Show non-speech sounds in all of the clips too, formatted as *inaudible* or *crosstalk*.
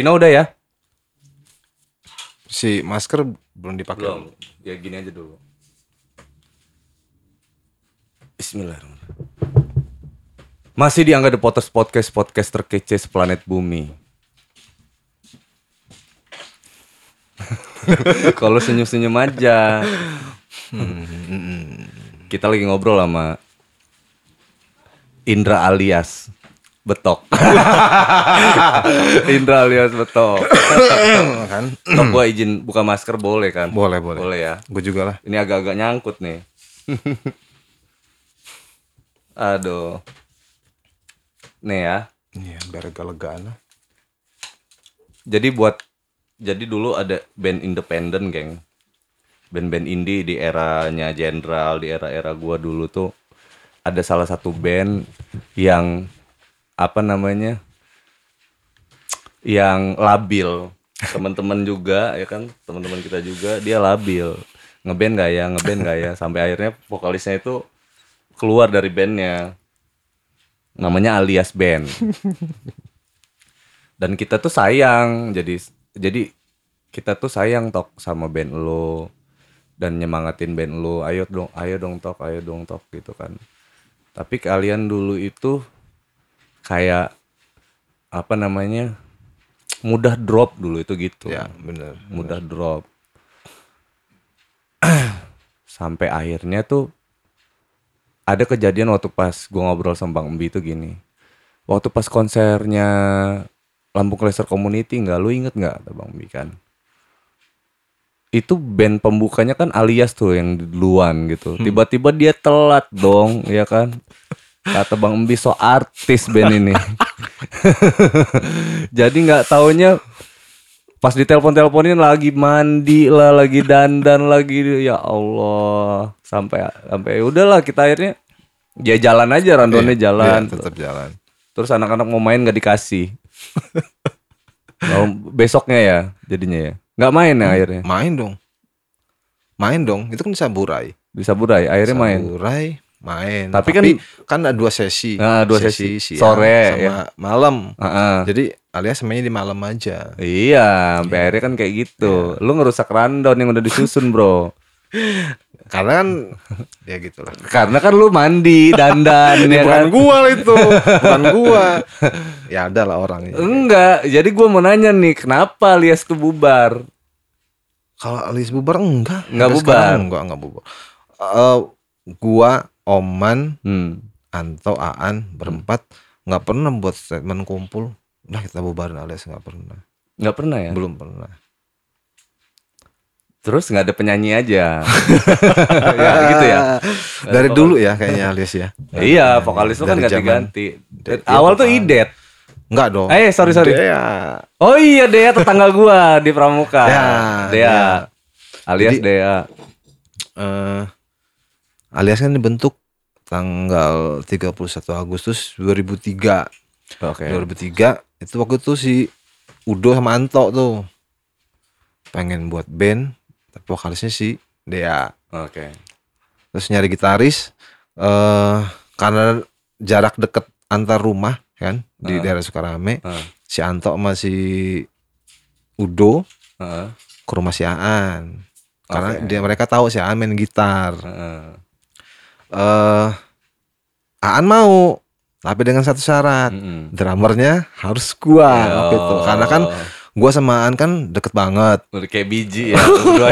Pino udah ya? Si masker belum dipakai. Belum. Ya gini aja dulu. Bismillahirrahmanirrahim. Masih di Angga The Potters Podcast, podcast terkece seplanet bumi. *laughs* Kalau senyum-senyum aja. Kita lagi ngobrol sama Indra alias Betok. *laughs* Indra alias Betok. kan? Tok gua izin buka masker boleh kan? Boleh, boleh. Boleh ya. Gue juga lah. Ini agak-agak nyangkut nih. *laughs* Aduh. Nih ya. Iya, biar lega-legaan lah. Jadi buat jadi dulu ada band independen, geng. Band-band indie di eranya Jenderal, di era-era gua dulu tuh ada salah satu band yang apa namanya? yang labil. Teman-teman juga ya kan, teman-teman kita juga dia labil. Ngeband gak ya, ngeband gak ya *laughs* sampai akhirnya vokalisnya itu keluar dari bandnya. Namanya alias band. *laughs* dan kita tuh sayang jadi jadi kita tuh sayang tok sama band lo dan nyemangatin band lo ayo dong ayo dong tok ayo dong tok gitu kan tapi kalian dulu itu kayak apa namanya mudah drop dulu itu gitu. Ya, bener. mudah drop. *clears throat* Sampai akhirnya tuh ada kejadian waktu pas gua ngobrol sama Bang Embi itu gini. Waktu pas konsernya Lampung Laser Community nggak? Lu inget nggak? Bang Embi kan. Itu band pembukanya kan alias tuh yang duluan gitu. Tiba-tiba dia telat dong ya kan *laughs* kata Bang Embi so artis band ini *laughs* jadi nggak taunya pas ditelepon teleponin lagi mandi lah lagi dandan lagi ya Allah sampai sampai ya udahlah kita akhirnya ya jalan aja randonnya jalan Iya, tetap jalan. terus anak-anak mau main nggak dikasih besoknya ya jadinya ya nggak main ya akhirnya Main dong. Main dong. Itu kan saburai. bisa burai akhirnya main Saburai main. Tapi Tapi, kan- kan ada dua sesi. Nah, dua sesi. siang Sore, sama ya. malam. Heeh. Jadi alias mainnya di malam aja. iya sampai akhirnya kan kayak gitu lu ngerusak rundown yang udah disusun bro *laughs* Karena kan ya gitulah. karena kan lu mandi dandan *laughs* ya bukan kan gua lah itu, *laughs* bukan gua. Ya ada lah orangnya. enggak jadi gua mau nanya nih kenapa alias tuh bubar Kalau alias bubar enggak. Enggak bubar. sekarang Enggak, enggak bubar. Eh, gua, Oman, hmm. Anto, Aan berempat nggak pernah buat statement kumpul. Nah kita bubarin alias nggak pernah. nggak pernah ya Belum pernah. terus nggak ada penyanyi aja *laughs* ya gitu ya Dari dulu ya kayaknya alias ya. *laughs* iya vokalis lu kan ganti-ganti awal tuh iya, Idet Enggak dong. eh sorry sorry Dea. oh iya Dea tetangga gua di Pramuka Ya, Dea Dea. alias Jadi- Dea Eh, alias kan dibentuk tanggal 31 Agustus 2003. oke 2003 itu waktu itu si Udo sama Anto tuh pengen buat band tapi vokalisnya si Dea oke terus nyari gitaris eh karena jarak deket antar rumah kan di daerah Sukarame Heeh. si Anto sama si Udo Heeh. ke rumah si Aan karena Oke. dia mereka tahu si Aan main gitar Heeh. Eh Aan mau tapi dengan satu syarat Mm-mm. drummernya harus gua Ya. waktu itu karena kan gua sama Aan kan deket banget udah kayak biji ya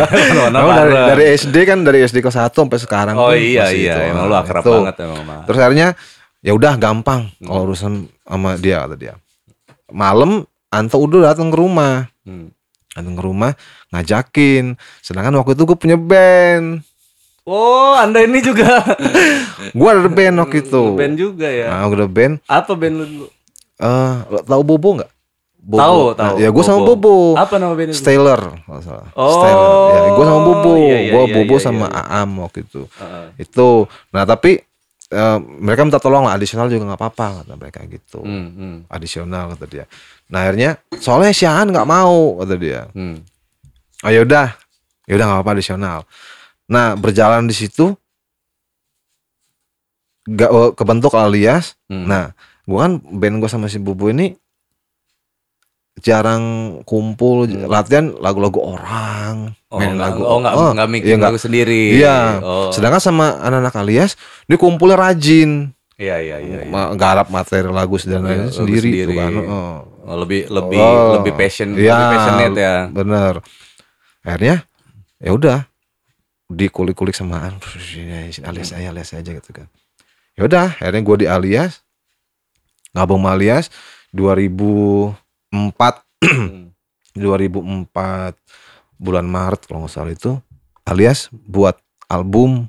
*laughs* dari, dari SD kan dari SD ke 1 sampai sekarang oh iya iya itu. emang lu Nah, akrab itu. banget emang Terus akhirnya ya udah gampang Hmm. kalau urusan sama dia kata dia. Malam Anto udah datang ke rumah, Hmm. datang ke rumah ngajakin. Sedangkan waktu itu gue punya band, oh anda ini juga *laughs* gue ada band waktu itu. band juga ya Nah, ada band. apa band lu dulu Eh, lo tahu Bobo nggak? Bobo. Tahu, Nah, tahu. ya gue sama Bobo. Apa nama band itu Staler, kalau salah. Oh, Staler. Ya, gue sama Bobo. iya, iya, gue iya, Bobo iya, sama iya. Aam waktu itu. Heeh. Itu. Nah tapi eh, mereka minta tolong lah adisional juga nggak apa-apa kata mereka gitu. Hmm, hmm, adisional kata dia. Nah akhirnya soalnya si Aan nggak mau kata dia. hmm. Oh yaudah, yaudah nggak apa-apa adisional. Nah berjalan di situ, gak oh, kebentuk alias. Hmm. Nah gua kan band gua sama si Bubu ini jarang kumpul latihan lagu-lagu orang Hmm. Oh, main lagu oh, enggak, oh, enggak bikin iya, enggak. lagu sendiri. Iya. Oh. sedangkan sama anak-anak alias dia kumpulnya rajin Iya, iya, iya. Ma- garap materi lagu dan lain lagu sendiri, sendiri. tuh kan oh. Oh, lebih lebih Oh, lebih passion, iya, lebih passionate ya. bener akhirnya ya udah dikulik-kulik sama "Aduh, *laughs* sini, sini, alias saya alias aja gitu kan ya udah akhirnya gue di alias ngabung alias 2004 Hmm. 2004 bulan Maret kalau nggak salah itu alias buat album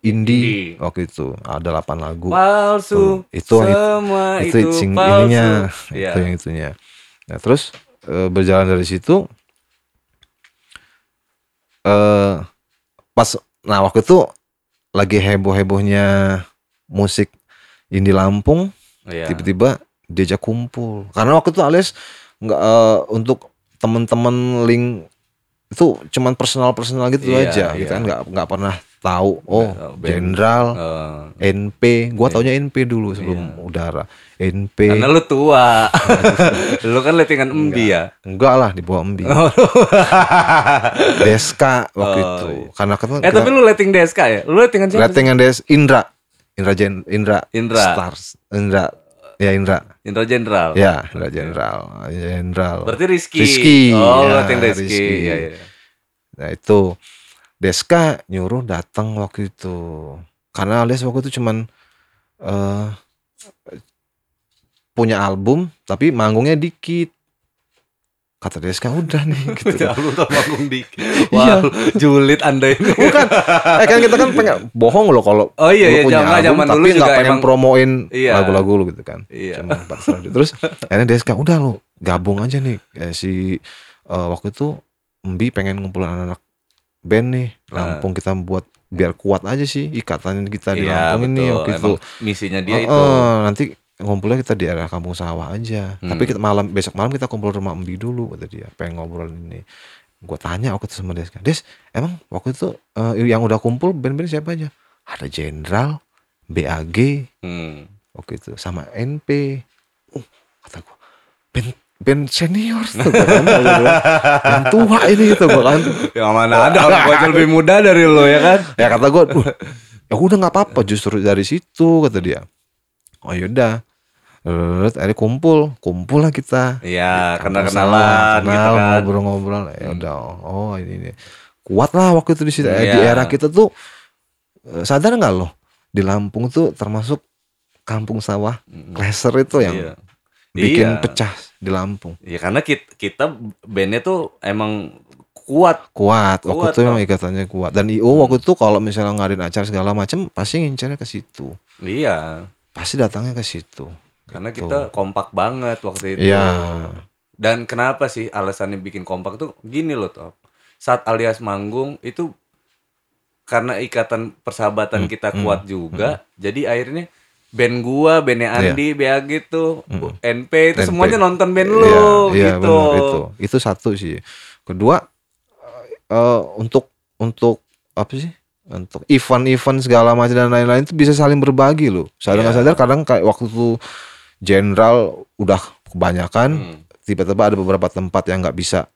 indie Indie. waktu itu ada 8 lagu Palsu. itu semua itu, itu, sing- palsu. ininya Iya. itu yang itunya nah terus eh, berjalan dari situ eh pas nah waktu itu lagi heboh hebohnya musik indie Lampung Iya. tiba-tiba diajak kumpul karena waktu itu alias nggak eh, untuk teman-teman link itu cuman personal personal gitu Iya, aja iya. gitu kan nggak nggak pernah tahu oh tahu band. jenderal Eh, NP gua Iya. taunya NP dulu sebelum Iya. udara NP karena lu tua. *laughs* lu kan lettingan embi ya. enggak lah di bawah Embi Oh. *laughs* Deska waktu Oh, itu iya. karena kan Eh tapi lu letting DSK ya? Lu lettingan siapa? sih? ratingan Des Indra Indra Jen Indra Indra. Stars Indra ya Indra Indra Jenderal. ya Indra Jenderal Jenderal Berarti Rizky. Rizky, Oh, ya, Rizky. Rizky. Iya, iya. nah itu Deska nyuruh datang waktu itu karena alias waktu itu cuman eh punya album tapi manggungnya dikit kata Deska udah nih *laughs* gitu Ya lu tak manggung dikit. *laughs* Iya. Wah, julid Anda ini. *laughs* bukan eh kan kita kan pengen bohong loh kalau Oh iya, iya, punya zaman- album, dulu tapi nggak pengen emang- promoin Iya. lagu-lagu lu gitu kan Iya. cuma terus akhirnya Deska udah lo gabung aja nih Eh, si eh, waktu itu Mbi pengen ngumpulin anak-anak band nih Lampung kita buat biar kuat aja sih ikatan kita di Iya, Lampung ini betul. waktu itu Emang misinya dia Oh, itu. nanti ngumpulnya kita di area kampung sawah aja Hmm. tapi kita malam besok malam kita kumpul rumah Mbi dulu kata dia pengen ngobrol ini gue tanya waktu itu sama Deska Des emang waktu itu eh, yang udah kumpul band-band siapa aja ada Jenderal BAG Hmm. waktu itu sama NP uh, kata gue band band senior tuh gua kan Gua bilang, band tua ini gitu gue kan Yang mana ada gua aja lebih muda dari lo ya kan? ya kata gue ya udah nggak apa-apa justru dari situ kata dia oh yaudah Terus akhirnya kumpul, kumpul lah kita. Iya, Kampung kenal-kenalan sawah, gitu kenal, kan. ngobrol-ngobrol. Ya udah, oh ini, ini. Kuat lah waktu itu di situ. Eh, Di Iya. era kita tuh eh, sadar nggak loh di Lampung tuh termasuk kampung sawah Mm. Kleser itu yang Iya. bikin Iya. pecah di Lampung. Ya karena kita, kita bandnya tuh emang kuat. Kuat, waktu Kuat, itu memang ikatannya kuat. Dan IO waktu itu kalau misalnya ngadain acara segala macam pasti ngincernya ke situ. Iya. Pasti datangnya ke situ. Karena Gitu. kita kompak banget waktu itu. Iya. Dan kenapa sih alasannya bikin kompak tuh gini loh Top. Saat alias manggung itu karena ikatan persahabatan Hmm, kita hmm, kuat juga, jadi akhirnya band gua, bandnya Iya. Andi, BAG tuh, Hmm. NP itu NP. semuanya nonton band lu Iya, iya, gitu. benar, itu. Itu satu sih. Kedua eh, untuk untuk apa sih? Untuk event-event segala macam dan lain-lain itu bisa saling berbagi loh. Sadar Iya. sadar kadang kayak waktu itu jenderal udah kebanyakan, Hmm, tiba-tiba ada beberapa tempat yang nggak bisa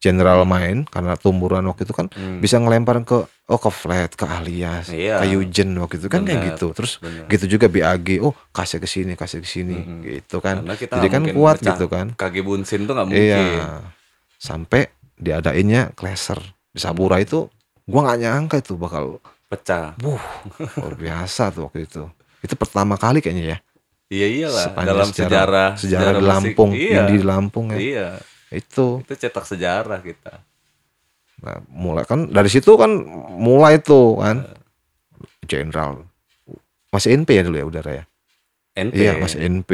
jenderal main karena tumburan waktu itu kan hmm. bisa ngelempar ke oh ke flat ke alias Iya. ke Eugen waktu itu kan kayak Benar, gitu terus benar. gitu juga BAG oh kasih ke sini kasih ke sini Mhm. gitu kan jadi kan kuat pecah. gitu kan Kage Bunsin tuh nggak mungkin. Iya. Sampai diadainnya Kleser di Sabura itu gua nggak nyangka itu bakal Pecah. wuh luar biasa tuh waktu itu. Itu pertama kali kayaknya ya. Iya iyalah sepanjang dalam sejarah sejarah, di musik. Lampung, Iya. di Lampung ya. Iya. Itu. Itu cetak sejarah kita. Nah, mulai kan dari situ kan mulai tuh kan Jenderal masih NP ya dulu ya udara ya. NP. Iya, masih NP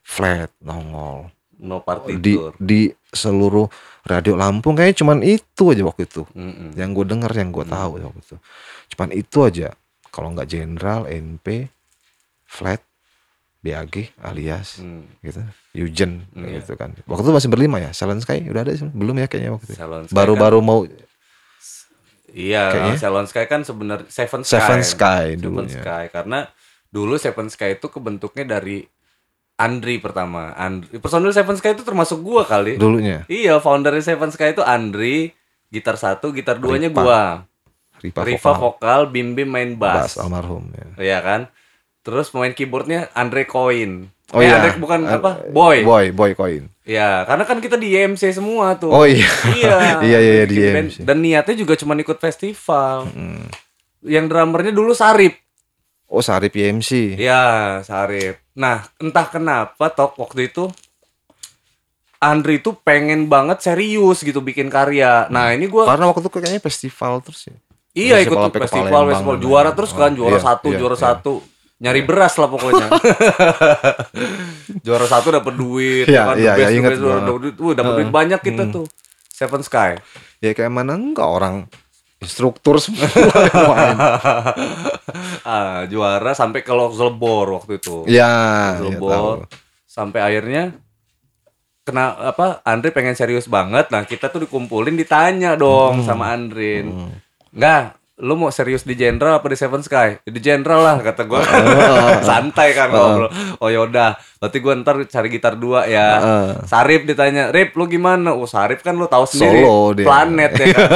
flat nongol. no Di partitur. di seluruh radio Lampung kayaknya cuman itu aja waktu itu. Mm-mm. yang gue dengar yang gue Hmm. tahu waktu itu cuman itu aja kalau nggak jenderal NP flat BAG alias Hmm. gitu Eugen Hmm, gitu kan waktu itu masih berlima ya Salon Sky udah ada sih belum ya kayaknya waktu itu baru-baru mau kan, iya kayaknya. Salon Sky kan sebenarnya Seven Sky Seven Sky Seven dulunya Sky karena dulu Seven Sky itu kebentuknya dari Andri pertama. Andri. Personil Seven Sky itu termasuk gua kali. Dulunya. Iya, foundernya Seven Sky itu Andri, gitar satu, gitar duanya Rifa. gua. Riva, Riva vokal. vokal, Bim Bim main Bass bass. almarhum ya. Iya kan? Terus pemain keyboardnya Andre Coin. Oh Eh, iya. Andre bukan Eh, apa? Boy. Boy, boy koin. Iya, karena kan kita di YMC semua tuh. Oh iya. iya. *laughs* Iya, iya, iya, di. YMC. Dan niatnya juga cuma ikut festival. Hmm. Yang drummernya dulu Sarip. Oh, Sarip PMC. Iya, Sarip. Nah, entah kenapa tok waktu itu Andri tuh pengen banget serius gitu bikin karya. Nah, ini gua Karena waktu itu kayaknya festival terus ya. iya ikut Festival festival, festival juara terus kan, Oh, juara iya, satu, iya, juara iya. satu. Nyari beras lah pokoknya. *laughs* juara satu dapat duit, Iya, kan, iya, best, iya, gua. dapat duit, Wuh, dapat duit banyak kita Hmm. tuh. Seven Sky. Ya kayak mana enggak orang instruktur semua *laughs* yang main. ah, juara sampai ke Lokszelbor waktu itu. Iya, iya tahu. Lokszelbor. sampai akhirnya kena apa Andre pengen serius banget. Nah, kita tuh dikumpulin ditanya dong Hmm. sama Andrin. Enggak, lu mau serius di Jenderal apa di Seven Sky? Di Jenderal lah kata gua. *laughs* Santai kan ngobrol. Oh yaudah, berarti gua ntar cari gitar dua ya. Heeh. Sarip ditanya, "Rip, lu gimana?" Oh, Sarip kan lu tahu sendiri. Solo dia. Planet ya kan.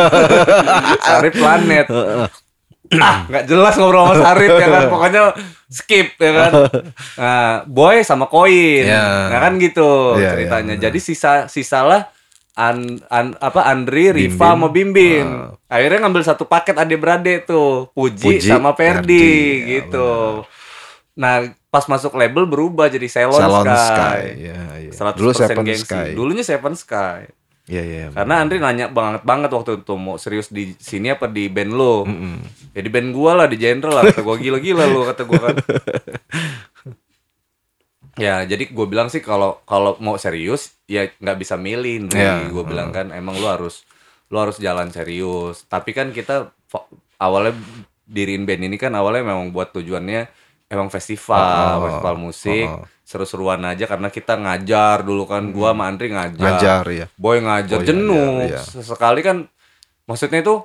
*laughs* Sarip planet. *clears throat* ah, nggak jelas ngobrol sama Sarip ya kan. Pokoknya skip ya kan. *laughs* Nah, boy sama koin. Ya. Nah kan gitu Iya, ceritanya. iya, Jadi sisa sisalah an, an- apa Andri, Riva sama Bim Bim. Ah. Akhirnya ngambil satu paket adik-beradik tuh, Puji, Puji, sama Ferdi, ya gitu. Nah, pas masuk label berubah jadi Salon, Salon Sky. Sky. Iya, iya. 100% Dulu Seven gengsi. Sky. Dulunya Seven Sky. Iya, iya. Karena Andri nanya banget banget waktu itu mau serius di sini apa di band lo. Mm-mm. Ya di band gua lah di General lah kata gua gila-gila lu kata gua kan. *laughs* ya jadi gue bilang sih kalau kalau mau serius ya nggak bisa milih Ndri. Iya. gue bilang kan emang lu harus lu harus jalan serius tapi kan kita awalnya diriin band ini kan awalnya memang buat tujuannya emang festival Oh, festival musik oh. seru-seruan aja karena kita ngajar dulu kan gua sama Andri ngajar, Ngajar ya. boy ngajar Oh, jenuh iya, iya. sesekali kan maksudnya itu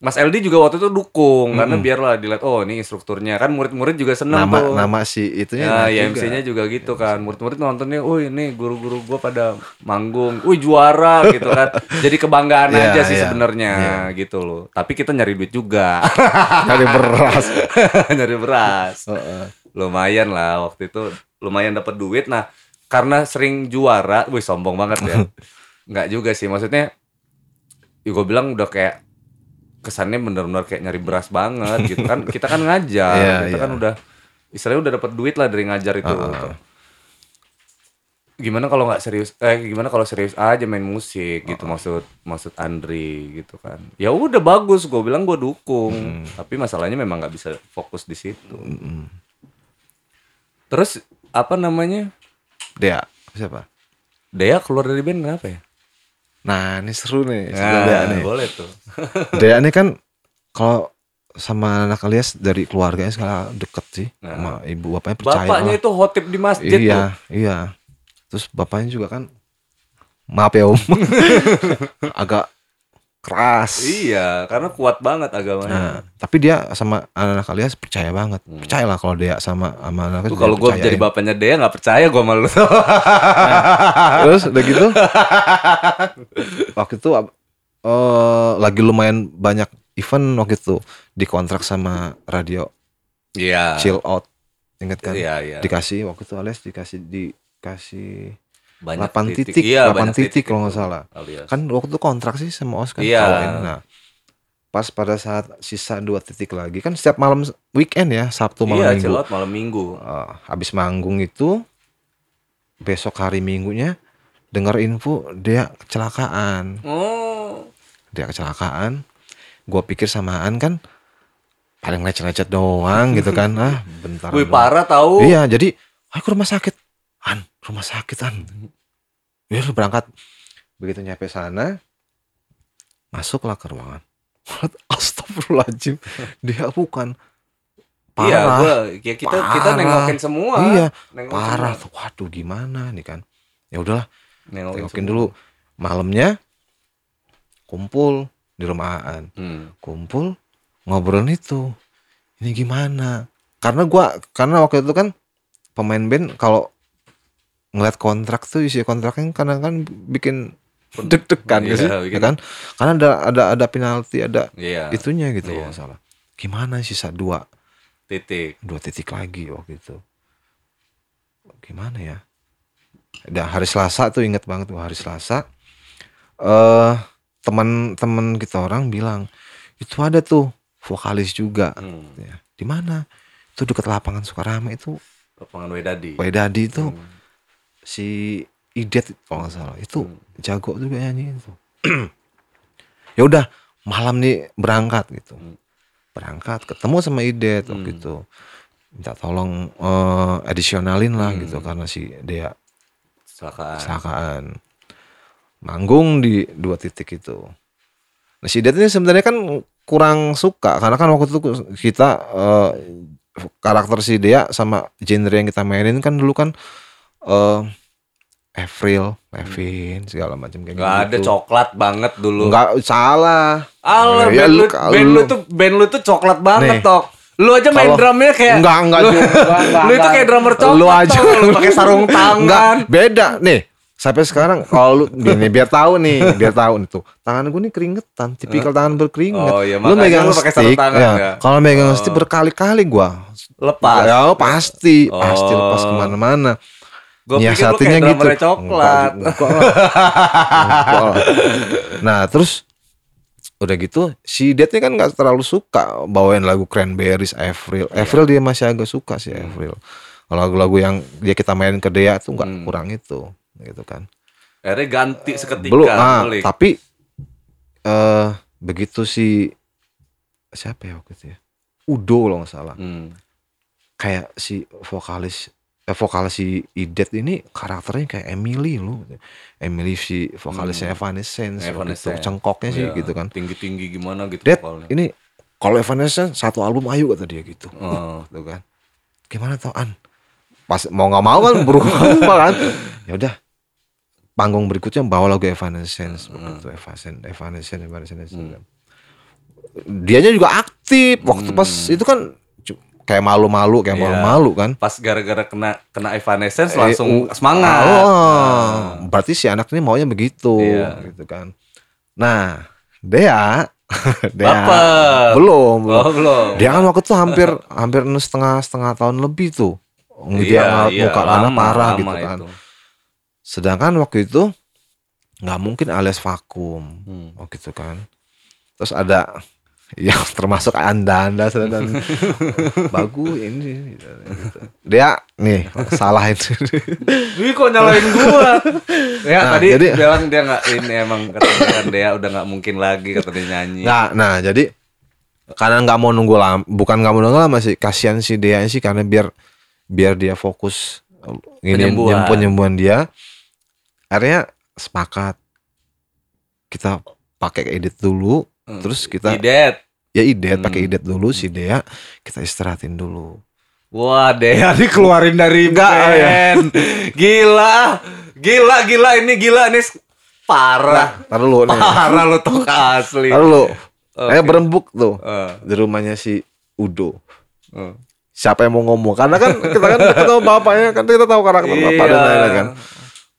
Mas LD juga waktu itu dukung karena biarlah dilihat oh ini instrukturnya kan murid-murid juga seneng Nama tuh. nama si itunya Ya, enak ya juga. MC-nya juga gitu kan. Murid-murid nontonnya, "Oh, ini guru-guru gua pada manggung. Wih, juara." gitu kan. *laughs* Jadi kebanggaan Iya, aja sih iya. sebenarnya gitu loh. Tapi kita nyari duit juga. *laughs* Kali beras. *laughs* nyari beras. Heeh. Lumayan lah waktu itu lumayan dapat duit. Nah, karena sering juara, wih sombong banget ya. Enggak juga sih, maksudnya ya gue bilang udah kayak kesannya bener-bener kayak nyari beras banget gitu kan. Kita kan ngajar, *laughs* Iya, kita iya. kan udah istilahnya udah dapat duit lah dari ngajar itu. gitu. Gimana kalau nggak serius? Eh gimana kalau serius aja main musik gitu maksud maksud Andri gitu kan? Ya udah bagus, gue bilang gue dukung. Tapi masalahnya memang nggak bisa fokus di situ. Terus apa namanya? Dea, siapa? Dea keluar dari band kenapa ya? Nah, ini seru nih. Nah, Dea nih. boleh tuh. *laughs* Dea ini kan kalau sama anak alias dari keluarganya sekarang deket sih Nah. sama ibu bapaknya percaya Bapaknya lah. itu hotip di masjid tuh. iya iya terus bapaknya juga kan maaf ya om *laughs* agak keras Iya, karena kuat banget agamanya. nah tapi dia sama anak alias percaya banget Hmm. percayalah kalau dia sama sama anak Tuh kalau gue jadi bapaknya Dea nggak percaya gue malu. terus udah gitu *laughs* waktu itu eh lagi lumayan banyak event waktu itu dikontrak sama radio Iya. chill out inget kan Iya, iya. dikasih waktu itu alias dikasih dikasih Banyak 8 titik, Iya, 8 banyak titik, kalau nggak salah alias. kan waktu itu kontrak sih sama Os kan Iya. kawain. nah pas pada saat sisa dua titik lagi kan setiap malam weekend ya Sabtu malam iya, minggu out malam minggu. Eh, habis manggung itu besok hari minggunya dengar info dia kecelakaan Oh. dia kecelakaan gue pikir samaan kan paling lecet-lecet doang gitu kan ah *laughs* bentar Wih parah tahu. Iya, jadi ayo ke rumah sakit. An, rumah sakit an. Ya berangkat. Begitu nyampe sana, masuklah ke ruangan. *laughs* Astagfirullahaladzim, dia bukan Iya, parah. gua ya kita kita Parah. nengokin semua. Iya, Nengokin parah. semua. Waduh, gimana nih kan? Ya udahlah, Nengokin, tengokin semua. dulu. Malamnya kumpul di rumah Aan. Hmm. Kumpul ngobrol itu. Ini gimana? Karena gua karena waktu itu kan pemain band kalau ngeliat kontrak tuh isi kontraknya kadang kan bikin deg-degan Iya, ya bikin- kan? Karena ada ada ada penalti ada Iya. itunya gitu nggak salah. Gimana sisa dua? Titik. dua titik lagi waktu itu. Gimana ya? Ada hari Selasa tuh inget banget gua hari Selasa eh teman-teman kita orang bilang itu ada tuh vokalis juga. Hmm. ya. Di mana? Itu dekat lapangan Sukarame itu. Lapangan Wedadi. Wedadi itu. Hmm. Si Idet kalau nggak salah itu Hmm. jago juga nyanyi itu *clears throat* ya udah malam nih berangkat gitu Hmm. berangkat ketemu sama Idet Hmm. itu minta tolong eh adisionalin lah Hmm. gitu karena si dia Kecelakaan. kecelakaan manggung di dua titik itu nah si Idet ini sebenarnya kan kurang suka karena kan waktu itu kita eh, karakter si Dea sama genre yang kita mainin kan dulu kan eh April, Kevin segala macam kayak Gak ada gitu. coklat banget dulu. Enggak salah. Alah, Ya, band, lu, band lu tuh band lu tuh coklat banget Nih. tok. Lu aja main drumnya kayak Enggak, enggak lu, juga. Enggak, enggak, *laughs* lu itu kayak drummer coklat. Lu aja. lu pakai sarung *laughs* tangan. Enggak, beda nih. Sampai sekarang kalau lu gini biar tahu nih, biar tahu nih tuh. Tangan gue nih keringetan, tipikal tangan berkeringat. Oh, iya, lu megang lu pakai sarung tangan, ya. ya? Kalau megang Oh. stick berkali-kali gua. Lepas. Ya pasti, pasti Oh. lepas ke mana-mana. Gue pikir lu kayak gitu. coklat. Enggak, enggak. Nah terus udah gitu si Deadnya kan nggak terlalu suka bawain lagu Cranberries, Avril. Iya. Avril dia masih agak suka sih Avril. Kalau lagu-lagu yang dia kita mainin ke Dea tuh nggak Hmm. kurang itu, gitu kan. Akhirnya ganti seketika. Belum, ah, balik. tapi eh begitu si siapa ya waktu itu ya? Udo kalau nggak salah. Hmm. kayak si vokalis eh, vokalis si Idet ini karakternya kayak Emily lu Emily si vokalisnya Evanescence waktu itu. Evanescence. cengkoknya sih Iya, gitu kan. Tinggi-tinggi gimana gitu Dad vokalnya. ini kalau Evanescence satu album ayo kata dia gitu. Oh. *laughs* gitu kan. Gimana tau an? Pas mau nggak mau kan berubah kan. *laughs* Ya udah. Panggung berikutnya bawa lagu Evanescence. Begitu Evanescence Evanescence Evanescence Hmm. dianya juga aktif waktu pas itu kan kayak malu-malu kayak Iya. malu-malu kan Pas gara-gara kena kena Evanescence Eh, langsung u- semangat. Oh, Ah. berarti si anak ini maunya begitu, Iya. gitu kan. Nah, Dea, *laughs* Dea Baper. belum, belum. Oh, belum. Dia kan waktu itu hampir hampir setengah setengah tahun lebih tuh. Dia ngeliat muka karena lama, parah lama gitu kan. itu. Sedangkan waktu itu nggak mungkin alias vakum, Hmm. waktu itu kan. Terus ada *laughs* yang termasuk anda-anda dan *laughs* bagus ini gitu. Dia nih salah itu. *laughs* Wih kok nyalain gua? ya Nah, tadi jadi- bilang dia nggak ini emang katanya kan dia udah nggak mungkin lagi kata dia nyanyi. Nah, nah jadi karena nggak mau nunggu lama, bukan nggak mau nunggu lama sih, kasihan si Dea sih karena biar biar dia fokus uh, ini Penyembuhan. penyembuhan dia. Akhirnya sepakat kita pakai edit dulu, Hmm. terus kita Idet. ya idet Hmm. pakai edit dulu si Dea, kita istirahatin dulu. Wah, Dea dikeluarin dari Enggak, band. Gila. Gila, gila ini gila ini parah. Taruh lu nih. Parah lo tuh asli. Taruh lu. Oke. Eh berembuk tuh Eh, di rumahnya si Udo. eh. Siapa yang mau ngomong? Karena kan kita kan ketemu bapaknya kan kita tahu karakter bapak dan Iya. lain-lain kan.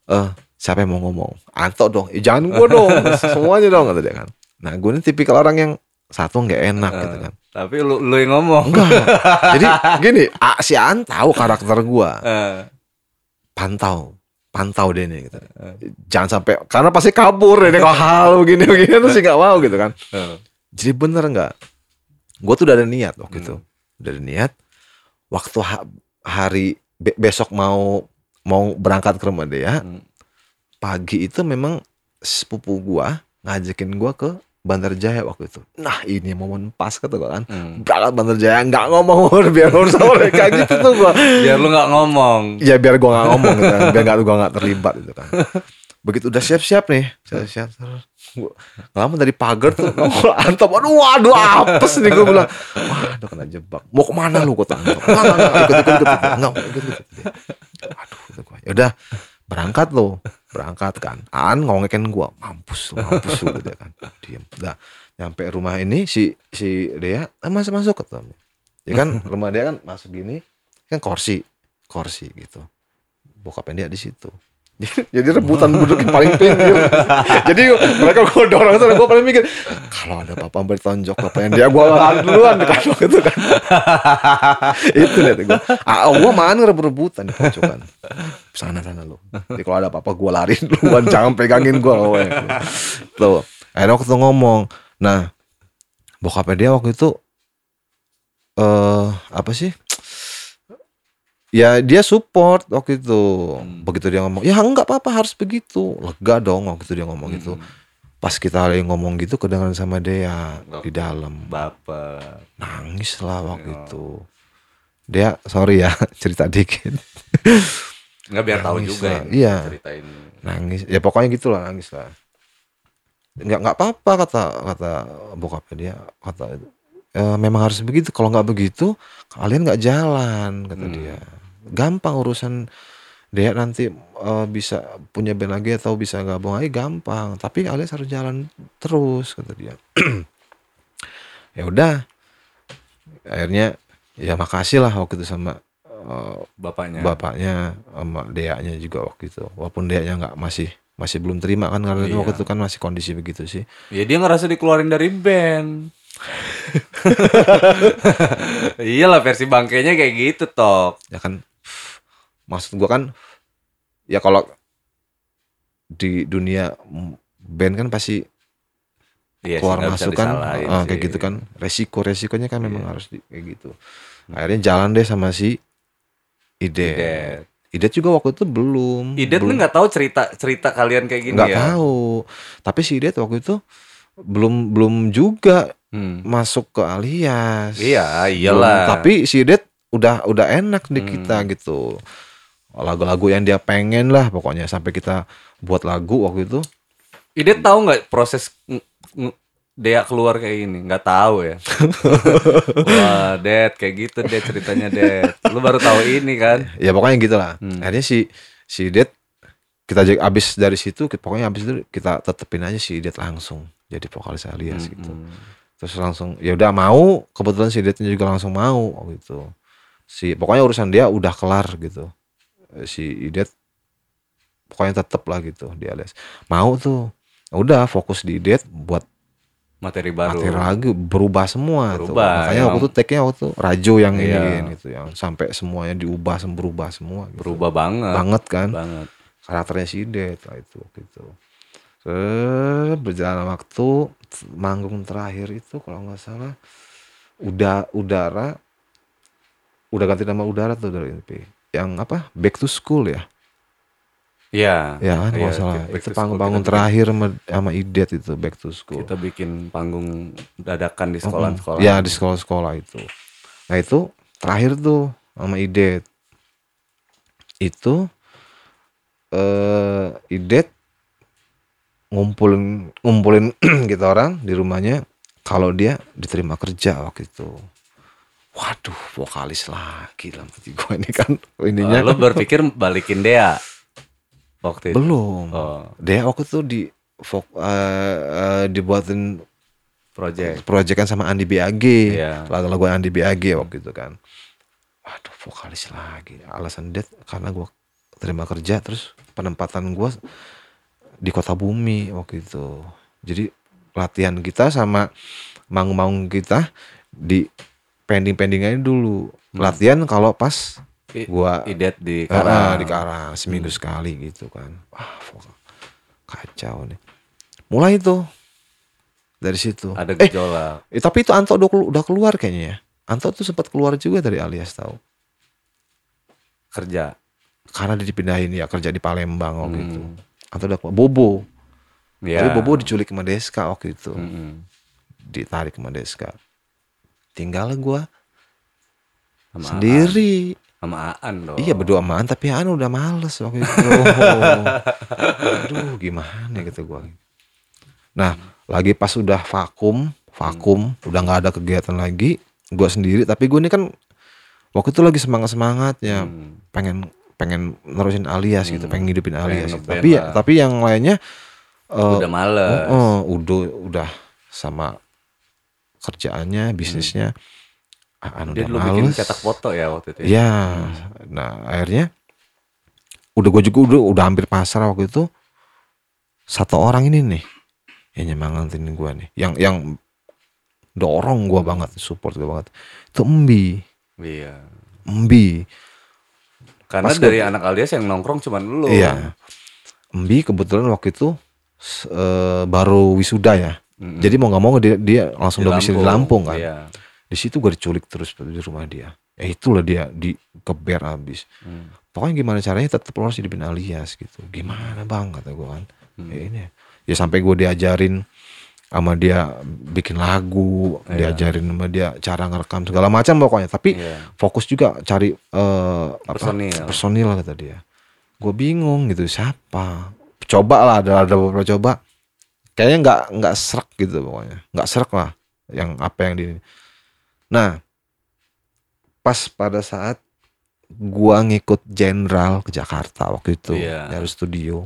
eh siapa yang mau ngomong? Anto dong, eh, jangan gua dong, *laughs* semuanya dong kata dia kan. Nah gue ini tipikal orang yang satu nggak enak gitu kan. Tapi lu lu yang ngomong. Enggak. *laughs* Jadi gini, A- si An tahu karakter gua, Eh, pantau, pantau deh nih gitu. Jangan sampai karena pasti kabur ini kalau hal begini begini tuh sih nggak mau gitu kan. eh. Jadi bener nggak? Gue tuh udah ada niat waktu Hmm. itu, udah ada niat. Waktu ha- hari be- besok mau mau berangkat ke rumah dia, Hmm. pagi itu memang sepupu gua ngajakin gua ke Bandar Jaya waktu itu. Nah ini momen pas kata gua kan. Hmm. Berangkat Bandar Jaya nggak ngomong *laughs* biar urus sama mereka gitu tuh gua. Biar lu nggak ngomong. Ya biar gua nggak ngomong gitu kan. Biar nggak gua nggak terlibat gitu kan. Begitu udah siap-siap nih, siap-siap. lama dari pagar tuh nongol Antam. Aduh, waduh apes nih gua bilang. Wah, udah kena jebak. Mau ke mana lu kota Antam? Enggak, enggak, ikut, ikut, ikut. Enggak, ikut, ikut. Aduh, kata gua. Ya udah, berangkat lo, berangkat kan. An ngongekin gua, mampus lu, mampus lu dia kan. Diam. Udah, nyampe rumah ini si si Dea eh, masuk masuk ketemu. Ya kan rumah dia kan masuk gini kan kursi, kursi gitu. bokapnya dia di situ *laughs* jadi rebutan duduk yang paling pinggir. *laughs* Jadi mereka gue dorong terus gue paling mikir kalau ada papa bertonjok bapaknya dia gue lari duluan kan gitu *laughs* kan. Itu deh gue ah gue mana rebut-rebutan di pojokan. Sana sana lo jadi kalau ada apa-apa gue lari duluan jangan pegangin gue tuh akhirnya waktu itu ngomong nah bokapnya dia waktu itu eh apa sih ya dia support waktu itu Hmm. begitu dia ngomong ya enggak apa-apa harus begitu lega dong waktu itu dia ngomong gitu Hmm. pas kita lagi ngomong gitu kedengaran sama dia Nggak. di dalam Bapak. nangis lah waktu Ya. itu dia sorry ya *laughs* cerita dikit Nggak biar tahu juga lah. Iya. ceritain. nangis ya pokoknya gitulah nangis lah nggak nggak apa-apa kata kata bokapnya dia kata "E, memang harus begitu kalau nggak begitu kalian nggak jalan kata Hmm. dia gampang urusan dia nanti eh, bisa punya band lagi atau bisa gabung lagi gampang tapi kalian harus jalan terus kata dia *clears throat* ya udah akhirnya ya makasih lah waktu itu sama eh, Bapaknya. bapaknya sama deaknya juga waktu itu walaupun deaknya nggak masih masih belum terima kan karena Iya. waktu itu kan masih kondisi begitu sih Ya dia ngerasa dikeluarin dari band. Iyalah versi bangkainya kayak gitu tok. ya kan maksud gua kan ya kalau di dunia band kan pasti Iya keluar nggak masuk kan ah, kayak gitu kan resiko resikonya kan memang Iya. harus di, kayak gitu akhirnya jalan deh sama si ide Idet. ide juga waktu itu belum Idet belum nggak tahu cerita cerita kalian kayak gini nggak ya? tahu tapi si Idet waktu itu belum belum juga Hmm. masuk ke alias Iya, iyalah. tapi si Idet udah udah enak di Hmm. kita gitu lagu-lagu yang dia pengen lah pokoknya sampai kita buat lagu waktu itu Idet tahu nggak proses Dea keluar kayak gini? Nggak tahu ya. *laughs* Wah, Det kayak gitu deh ceritanya Det. Lu baru tahu ini kan? ya pokoknya gitu lah Hmm. akhirnya si si Idet kita abis dari situ pokoknya abis itu kita tetepin aja si Idet langsung jadi vokalis alias Hmm, gitu hmm. Terus langsung ya udah mau kebetulan si Idetnya juga langsung mau gitu si pokoknya urusan dia udah kelar gitu Eh, si Idet pokoknya tetep lah gitu di alias mau tuh udah fokus di Idet buat Materi baru. materi lagi berubah semua tuh Berubah, makanya waktu emang. itu tag-nya waktu Rajo yang Iya. ini gitu yang sampai semuanya diubah sem- berubah semua gitu. Berubah banget. banget kan Banget. karakternya si Idet lah itu waktu itu Terus berjalan waktu manggung terakhir itu kalau nggak salah udah udara udah ganti nama udara tuh dari NP yang apa? Back to school ya? Iya. ya kan kalau Iya, nggak salah itu panggung-panggung terakhir sama, sama Idet itu back to school. Kita bikin panggung dadakan di sekolah-sekolah. ya di sekolah-sekolah itu. Nah itu terakhir tuh sama Idet. Itu eh Idet ngumpulin ngumpulin *clears throat* kita orang di rumahnya kalau dia diterima kerja waktu itu waduh vokalis lagi dalam hati gue ini kan ininya Oh, lu berpikir balikin Dea waktu itu. belum Oh, dia waktu itu di vok, eh, eh, dibuatin project. proyekan sama Andi BAG Iya. lagu-lagu Andi BAG waktu itu kan waduh vokalis lagi alasan dia karena gua terima kerja terus penempatan gua di kota bumi waktu itu jadi latihan kita sama manggung-manggung kita di pending-pending aja dulu Hmm. latihan kalau pas gua Idet di Karang. di Karang seminggu Hmm. sekali gitu kan wah kacau nih mulai itu dari situ Ada eh gejolak. Eh, tapi itu Anto udah, kelu- udah keluar kayaknya ya. Anto tuh sempat keluar juga dari alias tahu. kerja. Karena dia dipindahin ya kerja di Palembang waktu itu. Hmm. Anto udah keluar. Bobo. Ya. Tapi Bobo diculik sama Deska waktu itu. Mm-mm. Ditarik sama Deska. Tinggal Sama sendiri. Aan. Sama Aan dong. Iya berdua sama An, tapi An udah males waktu itu. *laughs* Aduh gimana gitu gua. Nah lagi pas udah vakum, vakum, udah nggak ada kegiatan lagi. Gua sendiri, tapi gue ini kan waktu itu lagi semangat semangatnya. Hmm. pengen pengen nerusin alias gitu, Hmm, pengen ngidupin pengen alias. gitu. Tapi ya, tapi yang lainnya eh, Udah males. oh, oh, udah udah sama kerjaannya, bisnisnya. Ah, anu Dia udah dulu bikin males. cetak foto ya waktu itu. Ya, nah akhirnya udah gue juga udah udah hampir pasrah waktu itu satu orang ini nih yang nyemangatin gue nih yang yang dorong gue banget support gue banget itu Embi Iya. Embi Karena Pas dari gua- anak alias yang nongkrong cuman lu. iya Embi kebetulan waktu itu eh, baru wisuda ya Mm-mm. jadi mau nggak mau dia dia langsung domisili di Lampung kan Iya. di situ gue diculik terus di rumah dia ya itulah dia di keber abis Hmm. pokoknya gimana caranya tetap harus hidupin alias gitu gimana bang kata gue kan Hmm. ya ini ya sampai gue diajarin sama dia bikin lagu Iya. diajarin sama dia cara ngerekam segala macam pokoknya tapi Iya. fokus juga cari eh, apa, Personil. personil kata dia gue bingung gitu siapa coba lah ada ada beberapa coba kayaknya nggak nggak serak gitu pokoknya nggak serak lah yang apa yang di nah pas pada saat gua ngikut jenderal ke Jakarta waktu itu Iya. dari studio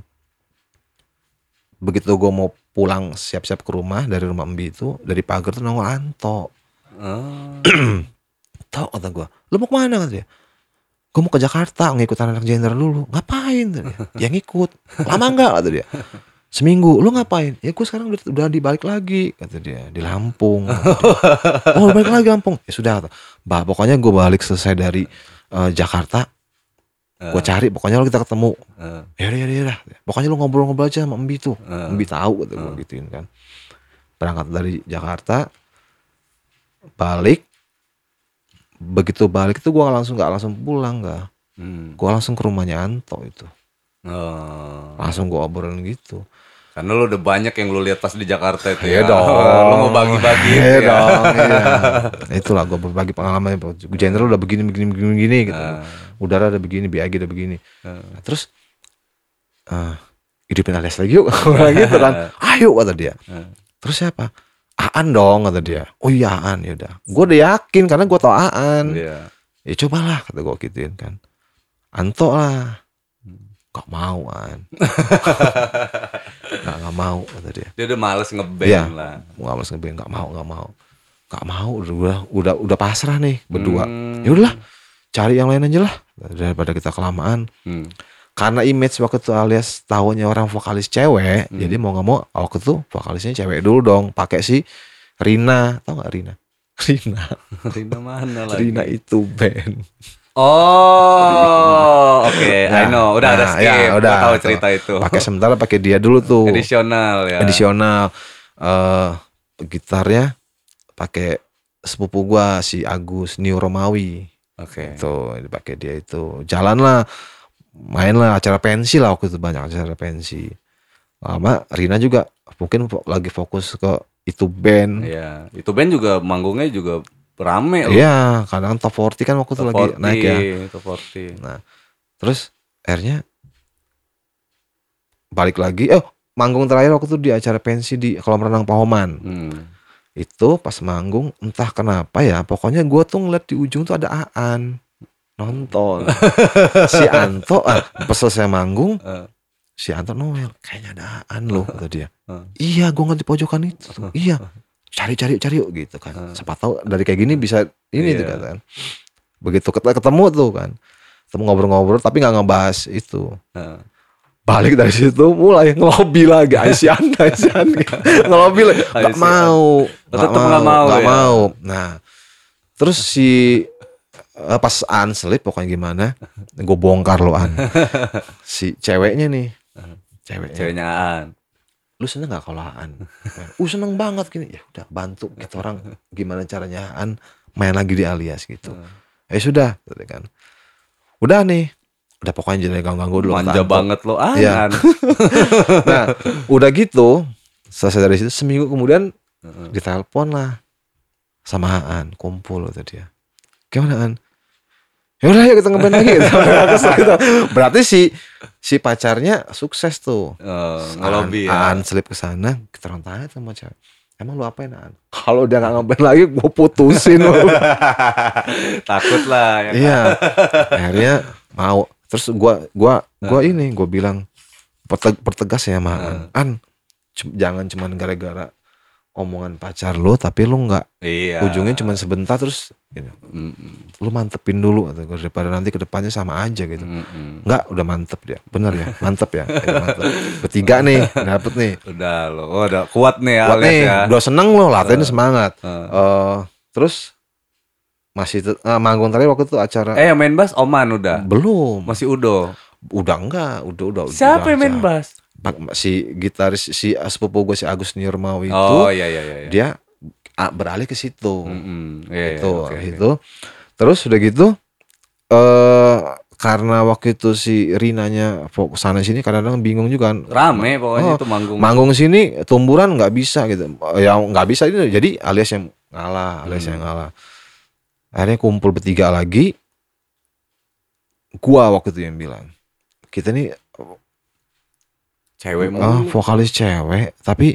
begitu gua mau pulang siap-siap ke rumah dari rumah Embi itu dari pagar tuh nongol Anto. Oh. tau kata gua lu mau ke mana? kata dia. Gue mau ke Jakarta ngikut anak jenderal dulu. Ngapain? dia. Ya ngikut. Lama nggak? kata dia. Seminggu. Lu ngapain? Ya gue sekarang udah, udah dibalik lagi kata dia di Lampung. dia. *laughs* oh balik lagi Lampung? Ya sudah kata bah pokoknya gue balik selesai dari eh, Jakarta gue cari pokoknya lo kita ketemu. Eh, ya udah ya ya pokoknya lu ngobrol-ngobrol aja sama Embi tuh. Eh. Embi tahu kata gue gituin kan. Berangkat dari Jakarta balik. Begitu balik itu gua langsung nggak langsung pulang nggak. Hmm. gua langsung ke rumahnya Anto itu. Oh. langsung gua obrolin gitu Karena lu udah banyak yang lu lihat pas di Jakarta itu Iya ya. dong. *laughs* lu mau bagi-bagi Iya ya. dong iya. *laughs* itulah gua berbagi pengalaman general udah begini begini begini, begini gitu Ah. udara udah begini BAG udah begini Ah. Nah, terus eh hidupin alias lagi yuk *laughs* gitu kan ayo kata dia Ah. terus siapa Aan dong kata dia oh iya Aan ya udah gue udah yakin karena gue tau Aan Iya. ya cobalah kata gue gituin kan Anto lah gak mau An *laughs* gak, gak mau kata dia Dia udah males ngeband Iya. lah. gak mau ngeband gak mau gak mau gak mau udah udah udah pasrah nih berdua Hmm. ya udahlah cari yang lain aja lah daripada kita kelamaan Hmm. karena image waktu itu alias tahunya orang vokalis cewek Hmm. jadi mau nggak mau waktu itu vokalisnya cewek dulu dong pakai si Rina tau nggak Rina *laughs* Rina Rina mana lagi? Rina itu band Oh, oke, I Nah, know. Udah ada nah, skip. ya, udah. tahu cerita itu. pakai sementara pakai dia dulu tuh Edisional ya. edisional eh gitarnya pakai sepupu gua si Agus New Romawi Oke. tuh dipakai dia itu jalan lah main lah acara pensi lah waktu itu banyak acara pensi lama Rina juga mungkin lagi fokus ke itu band Iya, itu band juga manggungnya juga rame loh. iya kan top 40 kan waktu itu lagi 40, naik ya Top 40. nah terus akhirnya balik lagi oh manggung terakhir waktu itu di acara pensi di kolam renang Pahoman Hmm. itu pas manggung entah kenapa ya pokoknya gue tuh ngeliat di ujung tuh ada Aan nonton *laughs* si Anto ah pas selesai manggung Eh. si Anto Noel kayaknya ada Aan loh kata dia Eh. iya gue nggak di pojokan itu tuh. iya cari cari cari yuk gitu kan. Siapa tahu dari kayak gini bisa ini tuh Iya. kan. Begitu ket- ketemu tuh kan. Ketemu ngobrol-ngobrol tapi nggak ngebahas itu. Eh. balik dari situ mulai ngelobi lagi Aisyah Aisyah *laughs* ngelobi lagi. Nggak mau nggak mau nggak ya? mau. Nah terus si eh, pas An selip pokoknya gimana gue bongkar lo An. *laughs* Si ceweknya nih. Ceweknya. Ceweknya Aan. Lu seneng gak kalau An uh seneng banget gini ya udah bantu kita orang gimana caranya An main lagi di alias gitu eh sudah gitu kan udah nih udah pokoknya jangan ganggu dulu Manja Anto. banget lo Aan. Iya. *laughs* nah udah gitu selesai dari situ seminggu kemudian Heeh. ditelepon lah sama Aan kumpul kata dia gimana An ya udah yuk kita ngeband lagi gitu. *laughs* Berarti si si pacarnya sukses tuh Eh, ngelobi ya. Aan selip ke sana tanya sama cewek emang lu apain Aan kalau udah gak ngeband lagi gue putusin lu *laughs* Takut lah ya. iya *laughs* akhirnya mau terus gua gua gua ini gua bilang "Perte- pertegas ya sama An Hmm. An jangan cuman gara-gara omongan pacar lu tapi lu nggak Iya. ujungnya cuma sebentar terus gitu. Mm-mm. lu mantepin dulu atau daripada nanti ke depannya sama aja gitu Mm-mm. nggak udah mantep dia bener ya mantep ya mantep. ketiga nih dapet nih Udah lo, oh, udah kuat nih ya alias nih ya. udah seneng lo latihan semangat Heeh. Eh, terus masih ah, manggung terakhir waktu itu acara Eh main bass Oman udah. belum Masih Udo. udah enggak udah udah Siapa udah yang main bass? Pak- si gitaris si sepupu gue si Agus Nirmaw itu Oh iya iya iya. iya. dia beralih ke situ Mm-mm. Iya, iya, itu oke, oke. itu terus udah gitu eh karena waktu itu si Rinanya fokus sana sini kadang-kadang bingung juga kan Rame pokoknya Oh, itu manggung. manggung sini tumburan nggak bisa gitu ya nggak bisa itu jadi alias yang ngalah alias Hmm. yang ngalah akhirnya kumpul bertiga lagi gua waktu itu yang bilang kita nih Cewek ah, mulu. vokalis cewek tapi